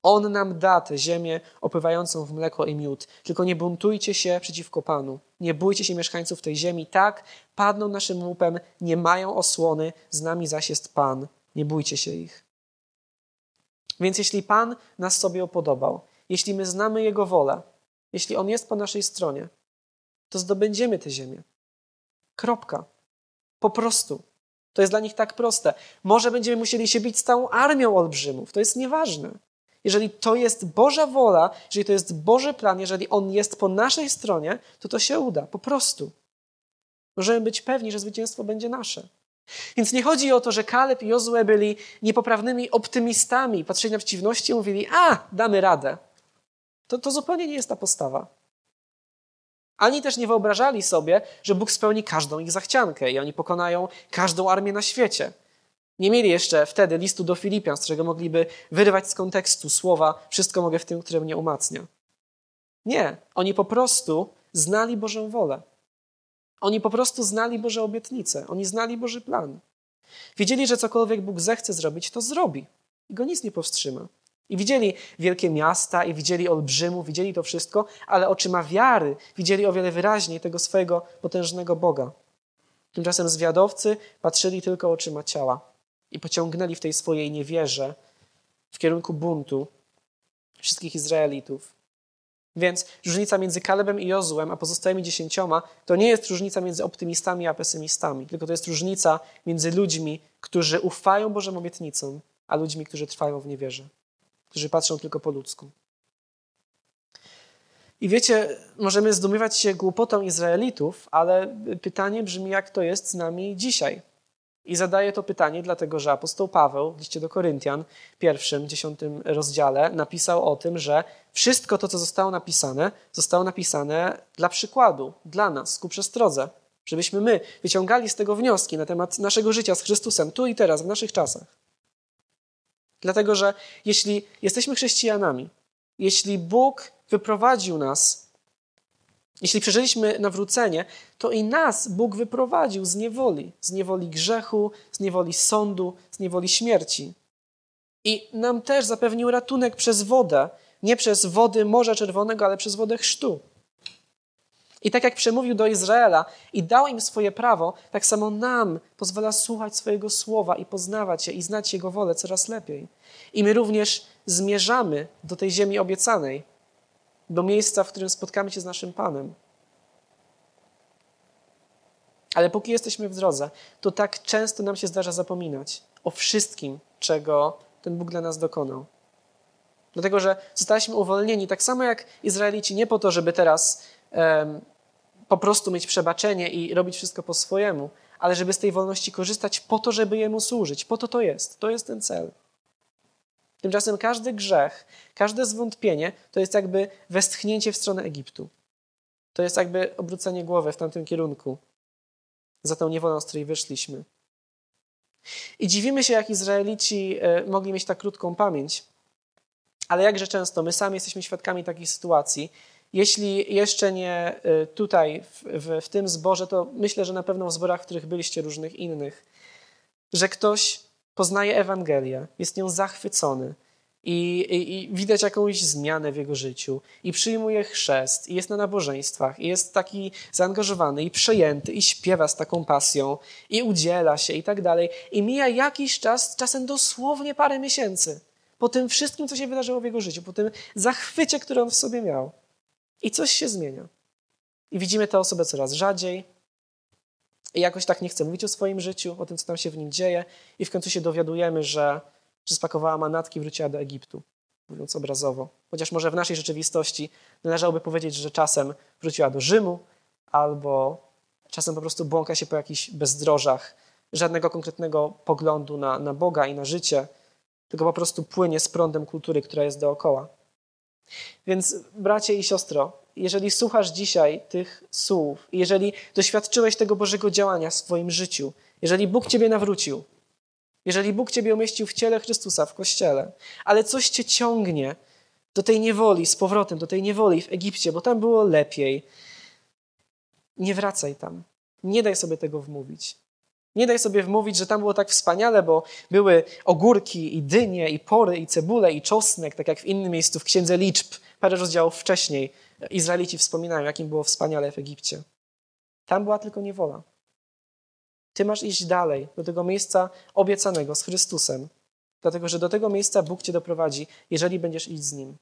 On nam da tę ziemię opływającą w mleko i miód. Tylko nie buntujcie się przeciwko Panu. Nie bójcie się mieszkańców tej ziemi. Tak, padną naszym łupem, nie mają osłony, z nami zaś jest Pan. Nie bójcie się ich. Więc jeśli Pan nas sobie upodobał, jeśli my znamy Jego wolę, jeśli On jest po naszej stronie, to zdobędziemy tę ziemię. Kropka. Po prostu. To jest dla nich tak proste. Może będziemy musieli się bić z całą armią olbrzymów. To jest nieważne. Jeżeli to jest Boża wola, jeżeli to jest Boży plan, jeżeli On jest po naszej stronie, to to się uda. Po prostu. Możemy być pewni, że zwycięstwo będzie nasze. Więc nie chodzi o to, że Kaleb i Jozue byli niepoprawnymi optymistami, patrzyli na przeciwności i mówili, a, damy radę. To, to zupełnie nie jest ta postawa. Ani też nie wyobrażali sobie, że Bóg spełni każdą ich zachciankę i oni pokonają każdą armię na świecie. Nie mieli jeszcze wtedy listu do Filipian, z którego mogliby wyrywać z kontekstu słowa wszystko mogę w tym, które mnie umacnia. Nie, oni po prostu znali Bożą wolę. Oni po prostu znali Boże obietnice, oni znali Boży plan. Wiedzieli, że cokolwiek Bóg zechce zrobić, to zrobi. I go nic nie powstrzyma. I widzieli wielkie miasta, i widzieli olbrzymów, widzieli to wszystko, ale oczyma wiary widzieli o wiele wyraźniej tego swojego potężnego Boga. Tymczasem zwiadowcy patrzyli tylko oczyma ciała i pociągnęli w tej swojej niewierze w kierunku buntu wszystkich Izraelitów. Więc różnica między Kalebem i Jozłem, a pozostałymi dziesięcioma, to nie jest różnica między optymistami a pesymistami, tylko to jest różnica między ludźmi, którzy ufają Bożym obietnicom, a ludźmi, którzy trwają w niewierze, którzy patrzą tylko po ludzku. I wiecie, możemy zdumiewać się głupotą Izraelitów, ale pytanie brzmi, jak to jest z nami dzisiaj. I zadaję to pytanie, dlatego że apostoł Paweł w liście do Koryntian, pierwszym, dziesiątym rozdziale, napisał o tym, że wszystko to, co zostało napisane, zostało napisane dla przykładu, dla nas, ku przestrodze, żebyśmy my wyciągali z tego wnioski na temat naszego życia z Chrystusem, tu i teraz, w naszych czasach. Dlatego, że jeśli jesteśmy chrześcijanami, jeśli Bóg wyprowadził nas jeśli przeżyliśmy nawrócenie, to i nas Bóg wyprowadził z niewoli, z niewoli grzechu, z niewoli sądu, z niewoli śmierci. I nam też zapewnił ratunek przez wodę, nie przez wody Morza Czerwonego, ale przez wodę chrztu. I tak jak przemówił do Izraela i dał im swoje prawo, tak samo nam pozwala słuchać swojego słowa i poznawać je i znać Jego wolę coraz lepiej. I my również zmierzamy do tej ziemi obiecanej, do miejsca, w którym spotkamy się z naszym Panem. Ale póki jesteśmy w drodze, to tak często nam się zdarza zapominać o wszystkim, czego ten Bóg dla nas dokonał. Dlatego, że zostaliśmy uwolnieni tak samo jak Izraelici, nie po to, żeby teraz um, po prostu mieć przebaczenie i robić wszystko po swojemu, ale żeby z tej wolności korzystać po to, żeby Jemu służyć. Po to to jest. To jest ten cel. Tymczasem każdy grzech, każde zwątpienie to jest jakby westchnięcie w stronę Egiptu. To jest jakby obrócenie głowy w tamtym kierunku, za tą niewolą, z której wyszliśmy. I dziwimy się, jak Izraelici e, mogli mieć tak krótką pamięć, ale jakże często my sami jesteśmy świadkami takich sytuacji. Jeśli jeszcze nie e, tutaj, w, w, w tym zborze, to myślę, że na pewno w zborach, w których byliście różnych innych, że ktoś poznaje Ewangelię, jest nią zachwycony i, i, i, widać jakąś zmianę w jego życiu i przyjmuje chrzest i jest na nabożeństwach i jest taki zaangażowany i przejęty i śpiewa z taką pasją i udziela się i tak dalej. I mija jakiś czas, czasem dosłownie parę miesięcy po tym wszystkim, co się wydarzyło w jego życiu, po tym zachwycie, który on w sobie miał. I coś się zmienia. I widzimy tę osobę coraz rzadziej, i jakoś tak nie chce mówić o swoim życiu, o tym, co tam się w nim dzieje, i w końcu się dowiadujemy, że, że spakowała manatki i wróciła do Egiptu, mówiąc obrazowo. Chociaż może w naszej rzeczywistości należałoby powiedzieć, że czasem wróciła do Rzymu, albo czasem po prostu błąka się po jakichś bezdrożach, żadnego konkretnego poglądu na, na Boga i na życie, tylko po prostu płynie z prądem kultury, która jest dookoła. Więc bracie i siostro, jeżeli słuchasz dzisiaj tych słów, jeżeli doświadczyłeś tego Bożego działania w swoim życiu, jeżeli Bóg Ciebie nawrócił, jeżeli Bóg Ciebie umieścił w ciele Chrystusa, w Kościele, ale coś Cię ciągnie do tej niewoli, z powrotem do tej niewoli w Egipcie, bo tam było lepiej, nie wracaj tam. Nie daj sobie tego wmówić. Nie daj sobie wmówić, że tam było tak wspaniale, bo były ogórki i dynie, i pory, i cebule, i czosnek, tak jak w innym miejscu w Księdze Liczb, parę rozdziałów wcześniej. Izraelici wspominają, jakim było wspaniale w Egipcie. Tam była tylko niewola. Ty masz iść dalej, do tego miejsca obiecanego z Chrystusem, dlatego że do tego miejsca Bóg cię doprowadzi, jeżeli będziesz iść z Nim.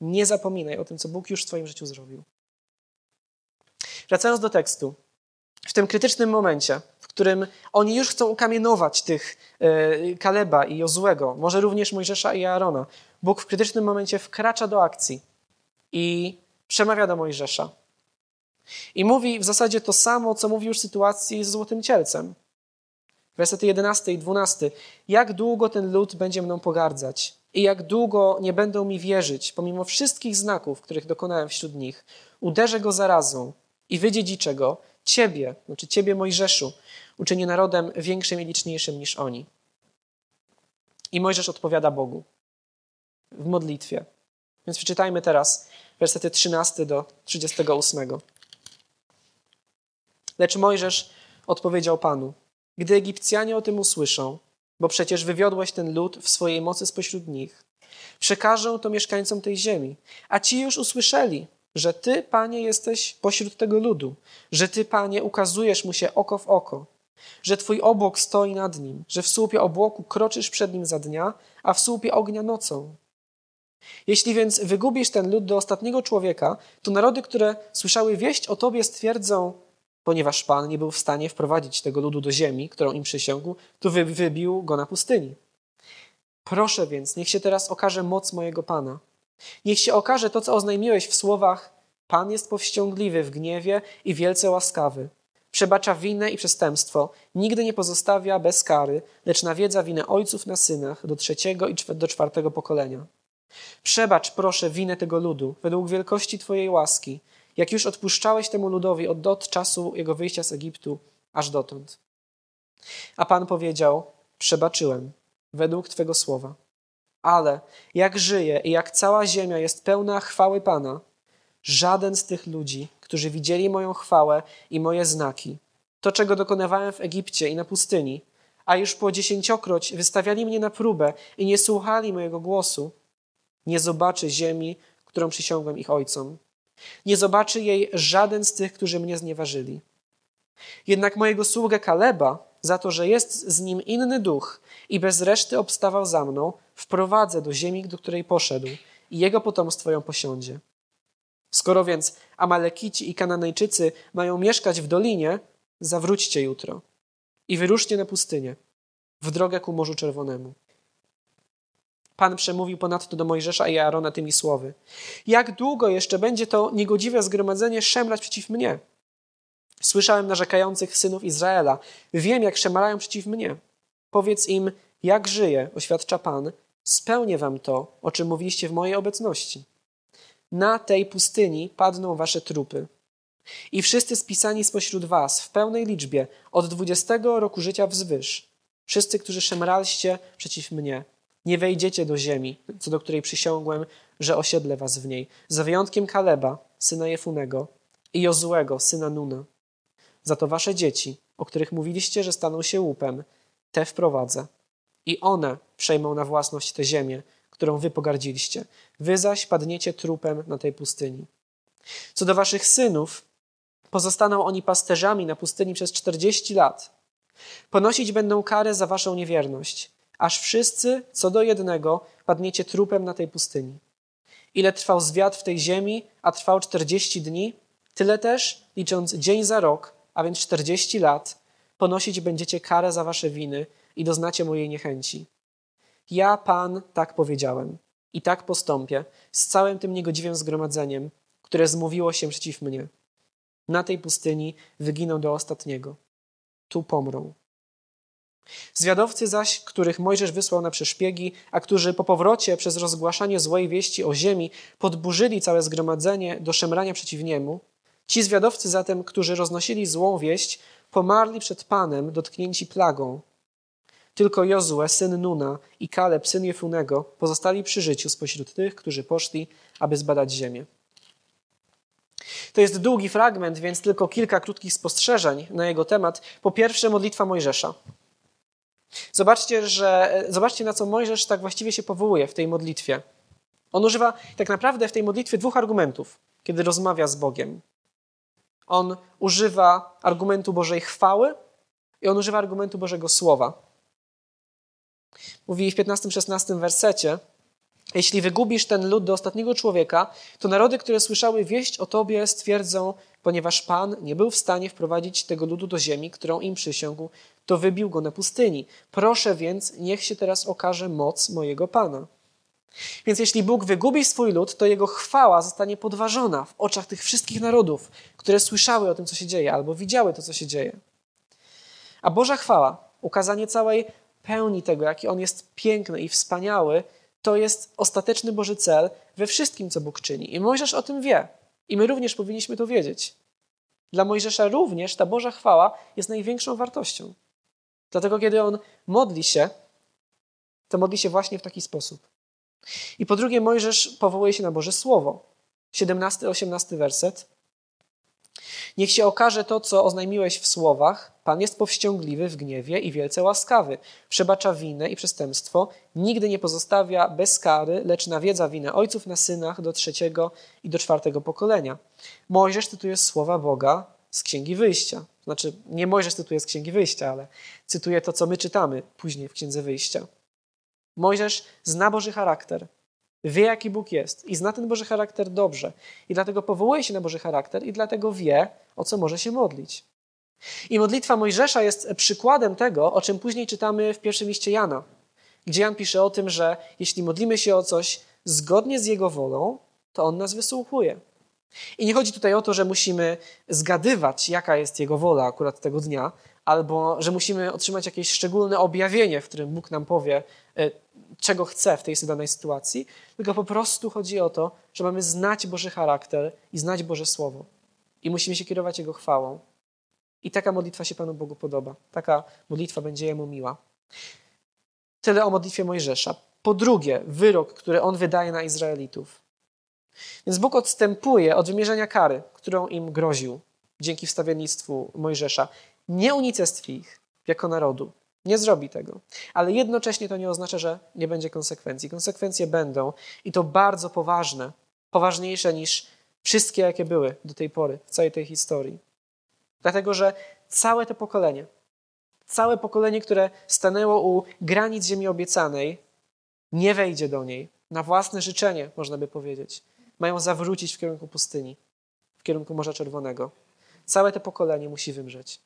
Nie zapominaj o tym, co Bóg już w Twoim życiu zrobił. Wracając do tekstu, w tym krytycznym momencie, którym oni już chcą ukamienować tych e, Kaleba i Jozłego, może również Mojżesza i Aarona, Bóg w krytycznym momencie wkracza do akcji i przemawia do Mojżesza. I mówi w zasadzie to samo, co mówił już w sytuacji z Złotym Cielcem. Wersety 11 i 12. Jak długo ten lud będzie mną pogardzać i jak długo nie będą mi wierzyć, pomimo wszystkich znaków, których dokonałem wśród nich. Uderzę go zarazą i wydziedziczę go, ciebie, znaczy ciebie Mojżeszu, uczynię narodem większym i liczniejszym niż oni. I Mojżesz odpowiada Bogu w modlitwie. Więc przeczytajmy teraz wersety 13 do 38. Lecz Mojżesz odpowiedział Panu: Gdy Egipcjanie o tym usłyszą, bo przecież wywiodłeś ten lud w swojej mocy spośród nich, przekażą to mieszkańcom tej ziemi, a ci już usłyszeli, że Ty, Panie, jesteś pośród tego ludu, że Ty, Panie, ukazujesz mu się oko w oko, że Twój obłok stoi nad nim, że w słupie obłoku kroczysz przed nim za dnia, a w słupie ognia nocą. Jeśli więc wygubisz ten lud do ostatniego człowieka, to narody, które słyszały wieść o Tobie, stwierdzą, ponieważ Pan nie był w stanie wprowadzić tego ludu do ziemi, którą im przysiągł, to wy, wybił go na pustyni. Proszę więc, niech się teraz okaże moc mojego Pana. Niech się okaże to, co oznajmiłeś w słowach: Pan jest powściągliwy w gniewie i wielce łaskawy. Przebacza winę i przestępstwo, nigdy nie pozostawia bez kary, lecz nawiedza winę ojców na synach do trzeciego i do czwartego pokolenia. Przebacz, proszę, winę tego ludu według wielkości Twojej łaski, jak już odpuszczałeś temu ludowi od, od czasu jego wyjścia z Egiptu aż dotąd. A Pan powiedział: Przebaczyłem według Twego słowa. Ale jak żyje i jak cała ziemia jest pełna chwały Pana, żaden z tych ludzi, którzy widzieli moją chwałę i moje znaki, to czego dokonywałem w Egipcie i na pustyni, a już po dziesięciokroć wystawiali mnie na próbę i nie słuchali mojego głosu, nie zobaczy ziemi, którą przysiągłem ich ojcom. Nie zobaczy jej żaden z tych, którzy mnie znieważyli. Jednak mojego sługę Kaleba, za to, że jest z nim inny duch i bez reszty obstawał za mną, wprowadzę do ziemi, do której poszedł i jego potomstwo ją posiądzie. Skoro więc Amalekici i Kananejczycy mają mieszkać w dolinie, zawróćcie jutro i wyruszcie na pustynię, w drogę ku Morzu Czerwonemu. Pan przemówił ponadto do Mojżesza i Aarona tymi słowy: Jak długo jeszcze będzie to niegodziwe zgromadzenie szemrać przeciw mnie? Słyszałem narzekających synów Izraela. Wiem, jak szemrają przeciw mnie. Powiedz im, jak żyje, oświadcza Pan, spełnię wam to, o czym mówiliście w mojej obecności. Na tej pustyni padną wasze trupy. I wszyscy spisani spośród was w pełnej liczbie od dwudziestego roku życia wzwyż, wszyscy, którzy szemraliście przeciw mnie, nie wejdziecie do ziemi, co do której przysiągłem, że osiedlę was w niej, za wyjątkiem Kaleba, syna Jefunego, i Jozłego, syna Nuna. Za to wasze dzieci, o których mówiliście, że staną się łupem, te wprowadzę. I one przejmą na własność tę ziemię, którą wy pogardziliście. Wy zaś padniecie trupem na tej pustyni. Co do waszych synów, pozostaną oni pasterzami na pustyni przez czterdzieści lat. Ponosić będą karę za waszą niewierność aż wszyscy, co do jednego, padniecie trupem na tej pustyni. Ile trwał zwiat w tej ziemi, a trwał czterdzieści dni, tyle też, licząc dzień za rok, a więc czterdzieści lat, ponosić będziecie karę za wasze winy i doznacie mojej niechęci. Ja, Pan, tak powiedziałem i tak postąpię z całym tym niegodziwym zgromadzeniem, które zmówiło się przeciw mnie. na tej pustyni wyginą do ostatniego. Tu pomrą. Zwiadowcy zaś, których Mojżesz wysłał na przeszpiegi, a którzy po powrocie przez rozgłaszanie złej wieści o ziemi podburzyli całe zgromadzenie do szemrania przeciw niemu, ci zwiadowcy zatem, którzy roznosili złą wieść, pomarli przed Panem, dotknięci plagą. Tylko Jozue, syn Nuna i Kaleb, syn Jefunego, pozostali przy życiu spośród tych, którzy poszli, aby zbadać ziemię. To jest długi fragment, więc tylko kilka krótkich spostrzeżeń na jego temat. Po pierwsze, modlitwa Mojżesza. Zobaczcie, że, zobaczcie, na co Mojżesz tak właściwie się powołuje w tej modlitwie. On używa tak naprawdę w tej modlitwie dwóch argumentów, kiedy rozmawia z Bogiem. On używa argumentu Bożej chwały i on używa argumentu Bożego Słowa. Mówi w 15-16 wersecie, jeśli wygubisz ten lud do ostatniego człowieka, to narody, które słyszały wieść o Tobie, stwierdzą, ponieważ Pan nie był w stanie wprowadzić tego ludu do ziemi, którą im przysiągł, to wybił go na pustyni. Proszę więc, niech się teraz okaże moc mojego Pana. Więc jeśli Bóg wygubi swój lud, to jego chwała zostanie podważona w oczach tych wszystkich narodów, które słyszały o tym, co się dzieje, albo widziały to, co się dzieje. A Boża chwała, ukazanie całej pełni tego, jaki On jest piękny i wspaniały, to jest ostateczny Boży cel we wszystkim, co Bóg czyni. I Mojżesz o tym wie. I my również powinniśmy to wiedzieć. Dla Mojżesza również ta Boża chwała jest największą wartością. Dlatego, kiedy on modli się, to modli się właśnie w taki sposób. I po drugie, Mojżesz powołuje się na Boże Słowo. 17-18 werset. Niech się okaże to, co oznajmiłeś w słowach. Pan jest powściągliwy w gniewie i wielce łaskawy. Przebacza winę i przestępstwo. Nigdy nie pozostawia bez kary, lecz nawiedza winę ojców na synach do trzeciego i do czwartego pokolenia. Mojżesz cytuje słowa Boga z Księgi Wyjścia. Znaczy, nie Mojżesz cytuje z Księgi Wyjścia, ale cytuje to, co my czytamy później w Księdze Wyjścia. Mojżesz zna Boży charakter, wie, jaki Bóg jest i zna ten Boży charakter dobrze. I dlatego powołuje się na Boży charakter i dlatego wie, o co może się modlić. I modlitwa Mojżesza jest przykładem tego, o czym później czytamy w pierwszym liście Jana, gdzie Jan pisze o tym, że jeśli modlimy się o coś zgodnie z Jego wolą, to On nas wysłuchuje. I nie chodzi tutaj o to, że musimy zgadywać, jaka jest Jego wola akurat tego dnia, albo że musimy otrzymać jakieś szczególne objawienie, w którym Bóg nam powie, e, czego chce w tej danej sytuacji, tylko po prostu chodzi o to, że mamy znać Boży charakter i znać Boże Słowo. I musimy się kierować Jego chwałą. I taka modlitwa się Panu Bogu podoba. Taka modlitwa będzie Jemu miła. Tyle o modlitwie Mojżesza. Po drugie, wyrok, który on wydaje na Izraelitów. Więc Bóg odstępuje od wymierzenia kary, którą im groził dzięki wstawiennictwu Mojżesza. Nie unicestwi ich jako narodu. Nie zrobi tego. Ale jednocześnie to nie oznacza, że nie będzie konsekwencji. Konsekwencje będą i to bardzo poważne. Poważniejsze niż wszystkie, jakie były do tej pory w całej tej historii. Dlatego, że całe to pokolenie, całe pokolenie, które stanęło u granic ziemi obiecanej, nie wejdzie do niej na własne życzenie, można by powiedzieć mają zawrócić w kierunku pustyni, w kierunku Morza Czerwonego. Całe to pokolenie musi wymrzeć.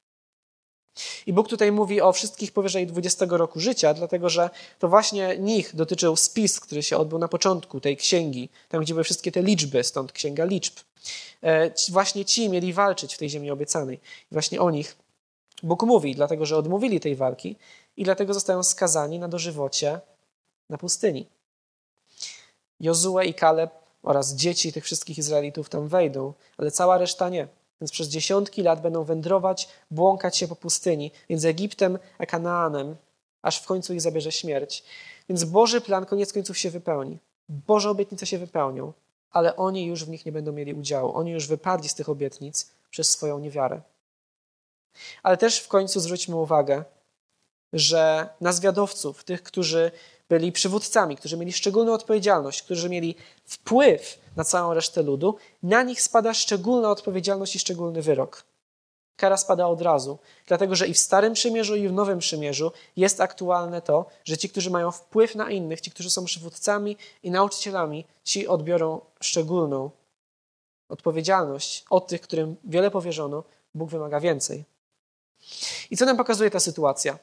I Bóg tutaj mówi o wszystkich powyżej 20 roku życia, dlatego że to właśnie nich dotyczył spis, który się odbył na początku tej księgi, tam gdzie były wszystkie te liczby, stąd księga liczb. E, właśnie ci mieli walczyć w tej ziemi obiecanej. I właśnie o nich Bóg mówi, dlatego że odmówili tej walki i dlatego zostają skazani na dożywocie na pustyni. Jozue i Kaleb oraz dzieci tych wszystkich Izraelitów tam wejdą, ale cała reszta nie. Więc przez dziesiątki lat będą wędrować, błąkać się po pustyni między Egiptem a Kanaanem, aż w końcu ich zabierze śmierć. Więc Boży plan koniec końców się wypełni. Boże obietnice się wypełnią, ale oni już w nich nie będą mieli udziału. Oni już wypadli z tych obietnic przez swoją niewiarę. Ale też w końcu zwróćmy uwagę, że na zwiadowców, tych, którzy byli przywódcami, którzy mieli szczególną odpowiedzialność, którzy mieli wpływ na całą resztę ludu, na nich spada szczególna odpowiedzialność i szczególny wyrok. Kara spada od razu, dlatego że i w Starym Przymierzu, i w Nowym Przymierzu jest aktualne to, że ci, którzy mają wpływ na innych, ci, którzy są przywódcami i nauczycielami, ci odbiorą szczególną odpowiedzialność od tych, którym wiele powierzono, Bóg wymaga więcej. I co nam pokazuje ta sytuacja?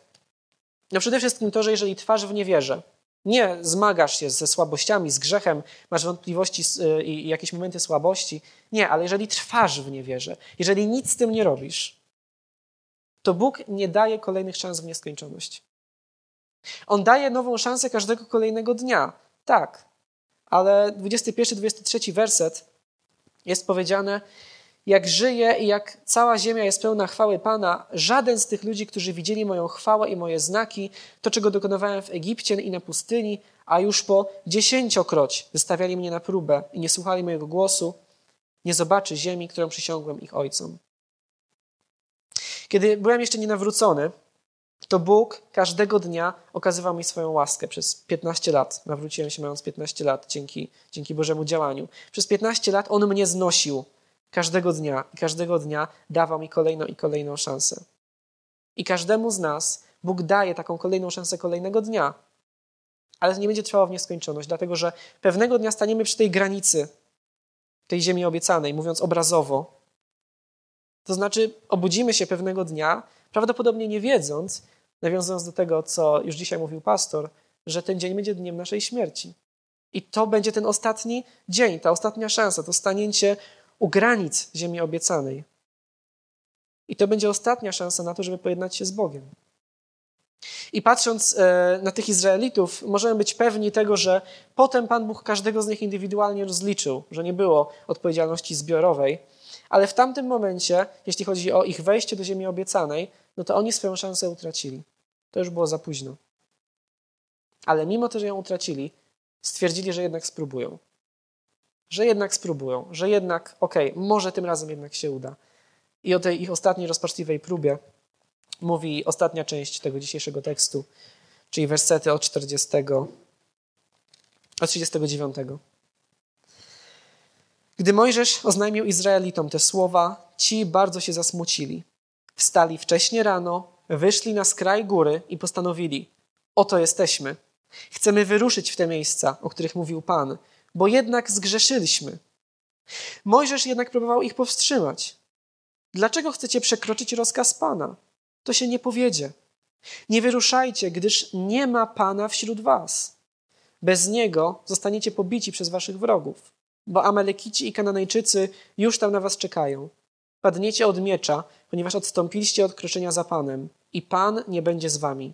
No przede wszystkim to, że jeżeli trwasz w niewierze, Nie zmagasz się ze słabościami, z grzechem, masz wątpliwości y, i jakieś momenty słabości. Nie, ale jeżeli trwasz w niewierze, jeżeli nic z tym nie robisz, to Bóg nie daje kolejnych szans w nieskończoność. On daje nową szansę każdego kolejnego dnia. Tak, ale 21-23 werset jest powiedziane, jak żyje i jak cała ziemia jest pełna chwały Pana, żaden z tych ludzi, którzy widzieli moją chwałę i moje znaki, to czego dokonywałem w Egipcie i na pustyni, a już po dziesięciokroć wystawiali mnie na próbę i nie słuchali mojego głosu, nie zobaczy ziemi, którą przysiągłem ich ojcom. Kiedy byłem jeszcze nienawrócony, to Bóg każdego dnia okazywał mi swoją łaskę przez 15 lat. Nawróciłem się mając 15 lat dzięki, dzięki Bożemu działaniu. Przez 15 lat On mnie znosił każdego dnia każdego dnia dawał mi kolejną i kolejną szansę. I każdemu z nas Bóg daje taką kolejną szansę kolejnego dnia. Ale to nie będzie trwało w nieskończoność, dlatego że pewnego dnia staniemy przy tej granicy tej ziemi obiecanej, mówiąc obrazowo. To znaczy, obudzimy się pewnego dnia, prawdopodobnie nie wiedząc, nawiązując do tego, co już dzisiaj mówił pastor, że ten dzień będzie dniem naszej śmierci. I to będzie ten ostatni dzień, ta ostatnia szansa, to stanięcie u granic ziemi obiecanej. I to będzie ostatnia szansa na to, żeby pojednać się z Bogiem. I patrząc e, na tych Izraelitów, możemy być pewni tego, że potem Pan Bóg każdego z nich indywidualnie rozliczył, że nie było odpowiedzialności zbiorowej, ale w tamtym momencie, jeśli chodzi o ich wejście do ziemi obiecanej, no to oni swoją szansę utracili. To już było za późno. Ale mimo to, że ją utracili, stwierdzili, że jednak spróbują że jednak spróbują, że jednak, okej, okay, może tym razem jednak się uda. I o tej ich ostatniej rozpaczliwej próbie mówi ostatnia część tego dzisiejszego tekstu, czyli wersety od 40, od 39. Gdy Mojżesz oznajmił Izraelitom te słowa, ci bardzo się zasmucili. Wstali wcześnie rano, wyszli na skraj góry i postanowili: Oto jesteśmy. Chcemy wyruszyć w te miejsca, o których mówił Pan, bo jednak zgrzeszyliśmy. Mojżesz jednak próbował ich powstrzymać. Dlaczego chcecie przekroczyć rozkaz Pana? To się nie powiedzie. Nie wyruszajcie, gdyż nie ma Pana wśród was. Bez Niego zostaniecie pobici przez waszych wrogów, bo Amalekici i Kananejczycy już tam na was czekają. Padniecie od miecza, ponieważ odstąpiliście od kroczenia za Panem i Pan nie będzie z wami.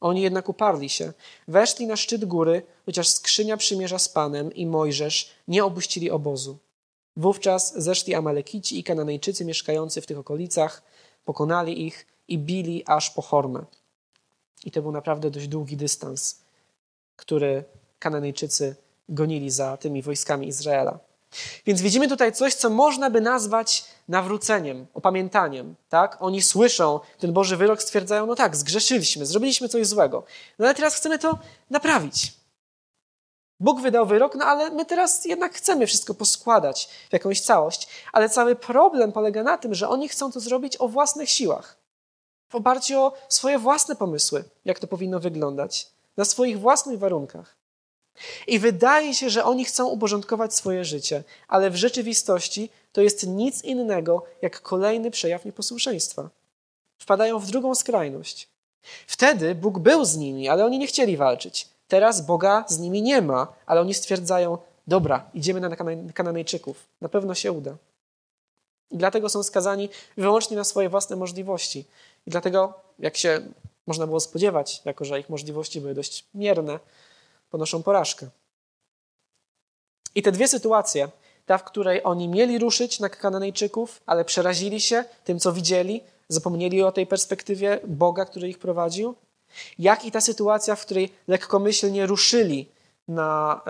Oni jednak uparli się, weszli na szczyt góry, chociaż skrzynia przymierza z Panem i Mojżesz nie opuścili obozu. Wówczas zeszli Amalekici i Kananejczycy mieszkający w tych okolicach, pokonali ich i bili aż po Hormę. I to był naprawdę dość długi dystans, który Kananejczycy gonili za tymi wojskami Izraela. Więc widzimy tutaj coś, co można by nazwać nawróceniem, opamiętaniem. Tak? Oni słyszą ten Boży wyrok, stwierdzają, no tak, zgrzeszyliśmy, zrobiliśmy coś złego. No ale teraz chcemy to naprawić. Bóg wydał wyrok, no ale my teraz jednak chcemy wszystko poskładać w jakąś całość. Ale cały problem polega na tym, że oni chcą to zrobić o własnych siłach. W oparciu o swoje własne pomysły, jak to powinno wyglądać. Na swoich własnych warunkach. I wydaje się, że oni chcą uporządkować swoje życie, ale w rzeczywistości to jest nic innego jak kolejny przejaw nieposłuszeństwa. Wpadają w drugą skrajność. Wtedy Bóg był z nimi, ale oni nie chcieli walczyć. Teraz Boga z nimi nie ma, ale oni stwierdzają: Dobra, idziemy na Kananejczyków, na pewno się uda. I dlatego są skazani wyłącznie na swoje własne możliwości. I dlatego, jak się można było spodziewać, jako że ich możliwości były dość mierne, ponoszą porażkę. I te dwie sytuacje, ta, w której oni mieli ruszyć na Kananejczyków, ale przerazili się tym, co widzieli, zapomnieli o tej perspektywie Boga, który ich prowadził, jak i ta sytuacja, w której lekkomyślnie ruszyli na,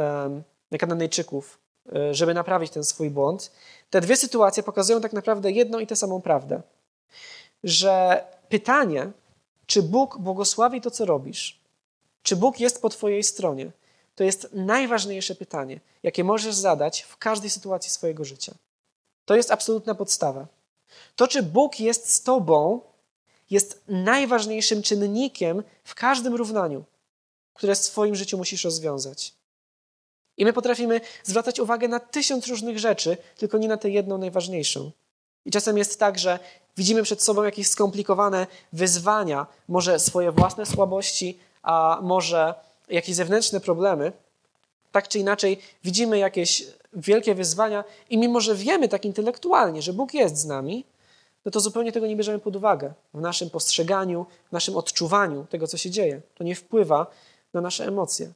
na Kananejczyków, e, żeby naprawić ten swój błąd. Te dwie sytuacje pokazują tak naprawdę jedną i tę samą prawdę. Że pytanie, czy Bóg błogosławi to, co robisz, czy Bóg jest po Twojej stronie? To jest najważniejsze pytanie, jakie możesz zadać w każdej sytuacji swojego życia. To jest absolutna podstawa. To, czy Bóg jest z Tobą, jest najważniejszym czynnikiem w każdym równaniu, które w swoim życiu musisz rozwiązać. I my potrafimy zwracać uwagę na tysiąc różnych rzeczy, tylko nie na tę jedną najważniejszą. I czasem jest tak, że widzimy przed sobą jakieś skomplikowane wyzwania, może swoje własne słabości, a może jakieś zewnętrzne problemy, tak czy inaczej widzimy jakieś wielkie wyzwania i mimo, że wiemy tak intelektualnie, że Bóg jest z nami, no to zupełnie tego nie bierzemy pod uwagę w naszym postrzeganiu, w naszym odczuwaniu tego, co się dzieje. To nie wpływa na nasze emocje.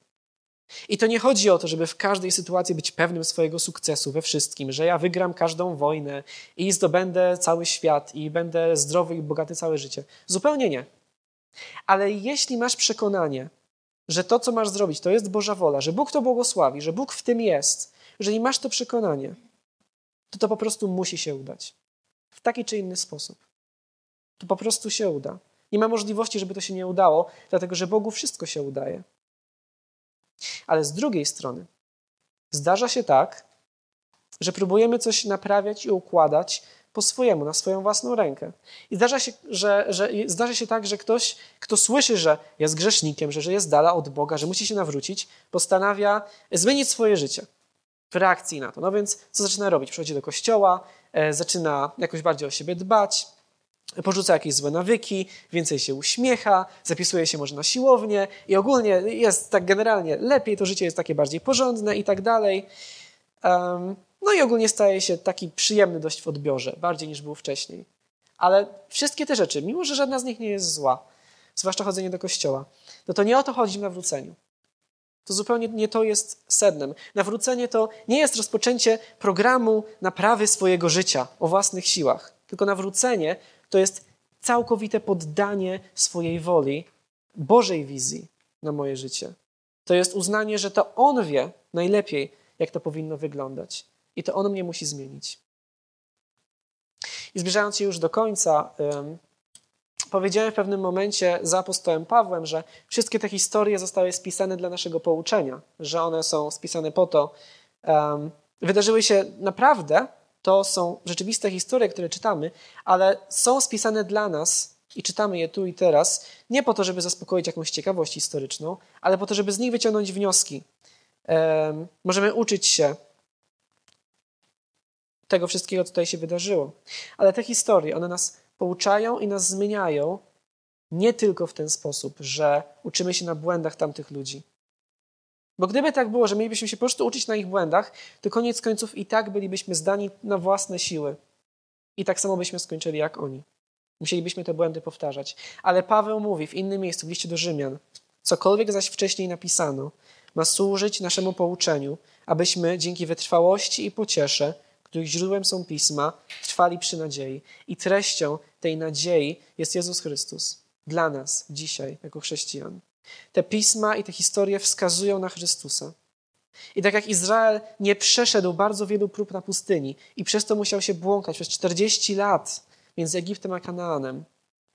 I to nie chodzi o to, żeby w każdej sytuacji być pewnym swojego sukcesu we wszystkim, że ja wygram każdą wojnę i zdobędę cały świat i będę zdrowy i bogaty całe życie. Zupełnie nie. Ale jeśli masz przekonanie, że to, co masz zrobić, to jest Boża wola, że Bóg to błogosławi, że Bóg w tym jest, jeżeli masz to przekonanie, to to po prostu musi się udać. W taki czy inny sposób. To po prostu się uda. Nie ma możliwości, żeby to się nie udało, dlatego że Bogu wszystko się udaje. Ale z drugiej strony, zdarza się tak, że próbujemy coś naprawiać i układać po swojemu, na swoją własną rękę. I zdarza się, że, że, zdarza się tak, że ktoś, kto słyszy, że jest grzesznikiem, że, że jest dala od Boga, że musi się nawrócić, postanawia zmienić swoje życie w reakcji na to. No więc co zaczyna robić? Przychodzi do kościoła, e, zaczyna jakoś bardziej o siebie dbać, porzuca jakieś złe nawyki, więcej się uśmiecha, zapisuje się może na siłownię i ogólnie jest tak generalnie lepiej, to życie jest takie bardziej porządne i tak dalej. No i ogólnie staje się taki przyjemny dość w odbiorze, bardziej niż był wcześniej. Ale wszystkie te rzeczy, mimo że żadna z nich nie jest zła, zwłaszcza chodzenie do kościoła, no to nie o to chodzi w nawróceniu. To zupełnie nie to jest sednem. Nawrócenie to nie jest rozpoczęcie programu naprawy swojego życia o własnych siłach, tylko nawrócenie to jest całkowite poddanie swojej woli Bożej wizji na moje życie. To jest uznanie, że to On wie najlepiej, jak to powinno wyglądać. I to On mnie musi zmienić. I zbliżając się już do końca, powiedziałem w pewnym momencie za apostołem Pawłem, że wszystkie te historie zostały spisane dla naszego pouczenia, że one są spisane po to, wydarzyły się naprawdę to są rzeczywiste historie, które czytamy, ale są spisane dla nas i czytamy je tu i teraz, nie po to, żeby zaspokoić jakąś ciekawość historyczną, ale po to, żeby z nich wyciągnąć wnioski. możemy uczyć się tego wszystkiego, co tutaj się wydarzyło. Ale te historie, one nas pouczają i nas zmieniają nie tylko w ten sposób, że uczymy się na błędach tamtych ludzi, bo gdyby tak było, że mielibyśmy się po prostu uczyć na ich błędach, to koniec końców i tak bylibyśmy zdani na własne siły. I tak samo byśmy skończyli jak oni. Musielibyśmy te błędy powtarzać. Ale Paweł mówi w innym miejscu, w liście do Rzymian, cokolwiek zaś wcześniej napisano, ma służyć naszemu pouczeniu, abyśmy dzięki wytrwałości i pociesze, których źródłem są pisma, trwali przy nadziei. I treścią tej nadziei jest Jezus Chrystus dla nas dzisiaj, jako chrześcijan. Te pisma i te historie wskazują na Chrystusa. I tak jak Izrael nie przeszedł bardzo wielu prób na pustyni i przez to musiał się błąkać przez 40 lat między Egiptem a Kanaanem,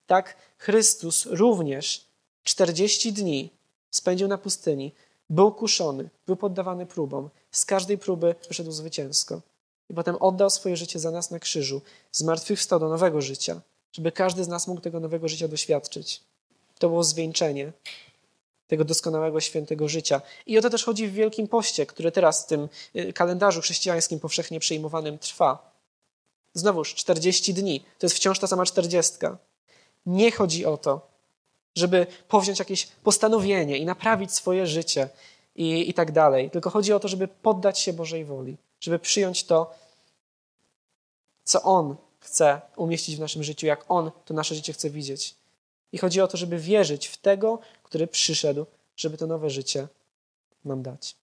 tak Chrystus również 40 dni spędził na pustyni, był kuszony, był poddawany próbom. Z każdej próby wyszedł zwycięsko. I potem oddał swoje życie za nas na krzyżu, zmartwychwstał do nowego życia, żeby każdy z nas mógł tego nowego życia doświadczyć. To było zwieńczenie tego doskonałego, świętego życia. I o to też chodzi w Wielkim Poście, który teraz w tym y, kalendarzu chrześcijańskim powszechnie przyjmowanym trwa. Znowuż 40 dni, to jest wciąż ta sama czterdziestka. Nie chodzi o to, żeby powziąć jakieś postanowienie i naprawić swoje życie i, i tak dalej, tylko chodzi o to, żeby poddać się Bożej woli, żeby przyjąć to, co On chce umieścić w naszym życiu, jak On to nasze życie chce widzieć. I chodzi o to, żeby wierzyć w tego, który przyszedł, żeby to nowe życie nam dać.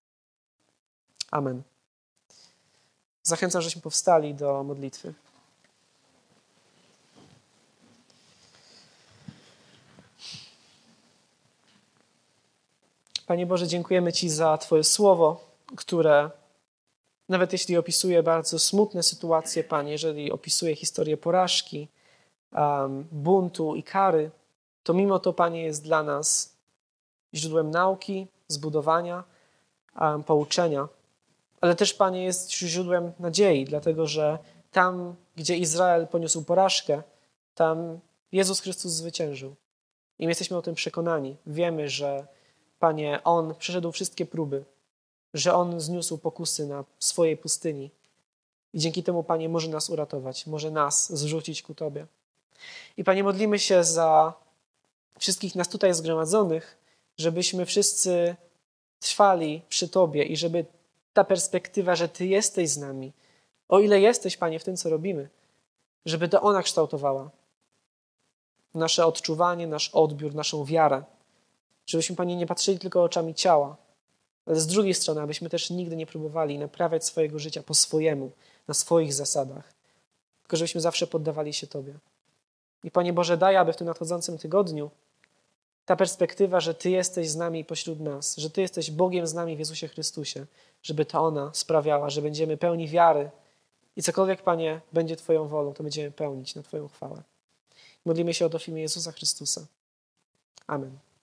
Amen. Zachęcam, żeśmy powstali do modlitwy. Panie Boże, dziękujemy Ci za Twoje słowo, które nawet jeśli opisuje bardzo smutne sytuacje, Panie, jeżeli opisuje historię porażki, um, buntu i kary, to mimo to, Panie, jest dla nas źródłem nauki, zbudowania, um, pouczenia, ale też, Panie, jest źródłem nadziei, dlatego że tam, gdzie Izrael poniósł porażkę, tam Jezus Chrystus zwyciężył. I my jesteśmy o tym przekonani. Wiemy, że, Panie, On przeszedł wszystkie próby, że On zniósł pokusy na swojej pustyni. I dzięki temu, Panie, może nas uratować, może nas zrzucić ku Tobie. I Panie, modlimy się za wszystkich nas tutaj zgromadzonych, żebyśmy wszyscy trwali przy Tobie i żeby ta perspektywa, że Ty jesteś z nami, o ile jesteś, Panie, w tym, co robimy, żeby to ona kształtowała nasze odczuwanie, nasz odbiór, naszą wiarę. Żebyśmy, Panie, nie patrzyli tylko oczami ciała, ale z drugiej strony, abyśmy też nigdy nie próbowali naprawiać swojego życia po swojemu, na swoich zasadach, tylko żebyśmy zawsze poddawali się Tobie. I Panie Boże, daj, aby w tym nadchodzącym tygodniu ta perspektywa, że Ty jesteś z nami pośród nas, że Ty jesteś Bogiem z nami w Jezusie Chrystusie, żeby to ona sprawiała, że będziemy pełni wiary i cokolwiek, Panie, będzie Twoją wolą, to będziemy pełnić na Twoją chwałę. Modlimy się o to w imię Jezusa Chrystusa. Amen.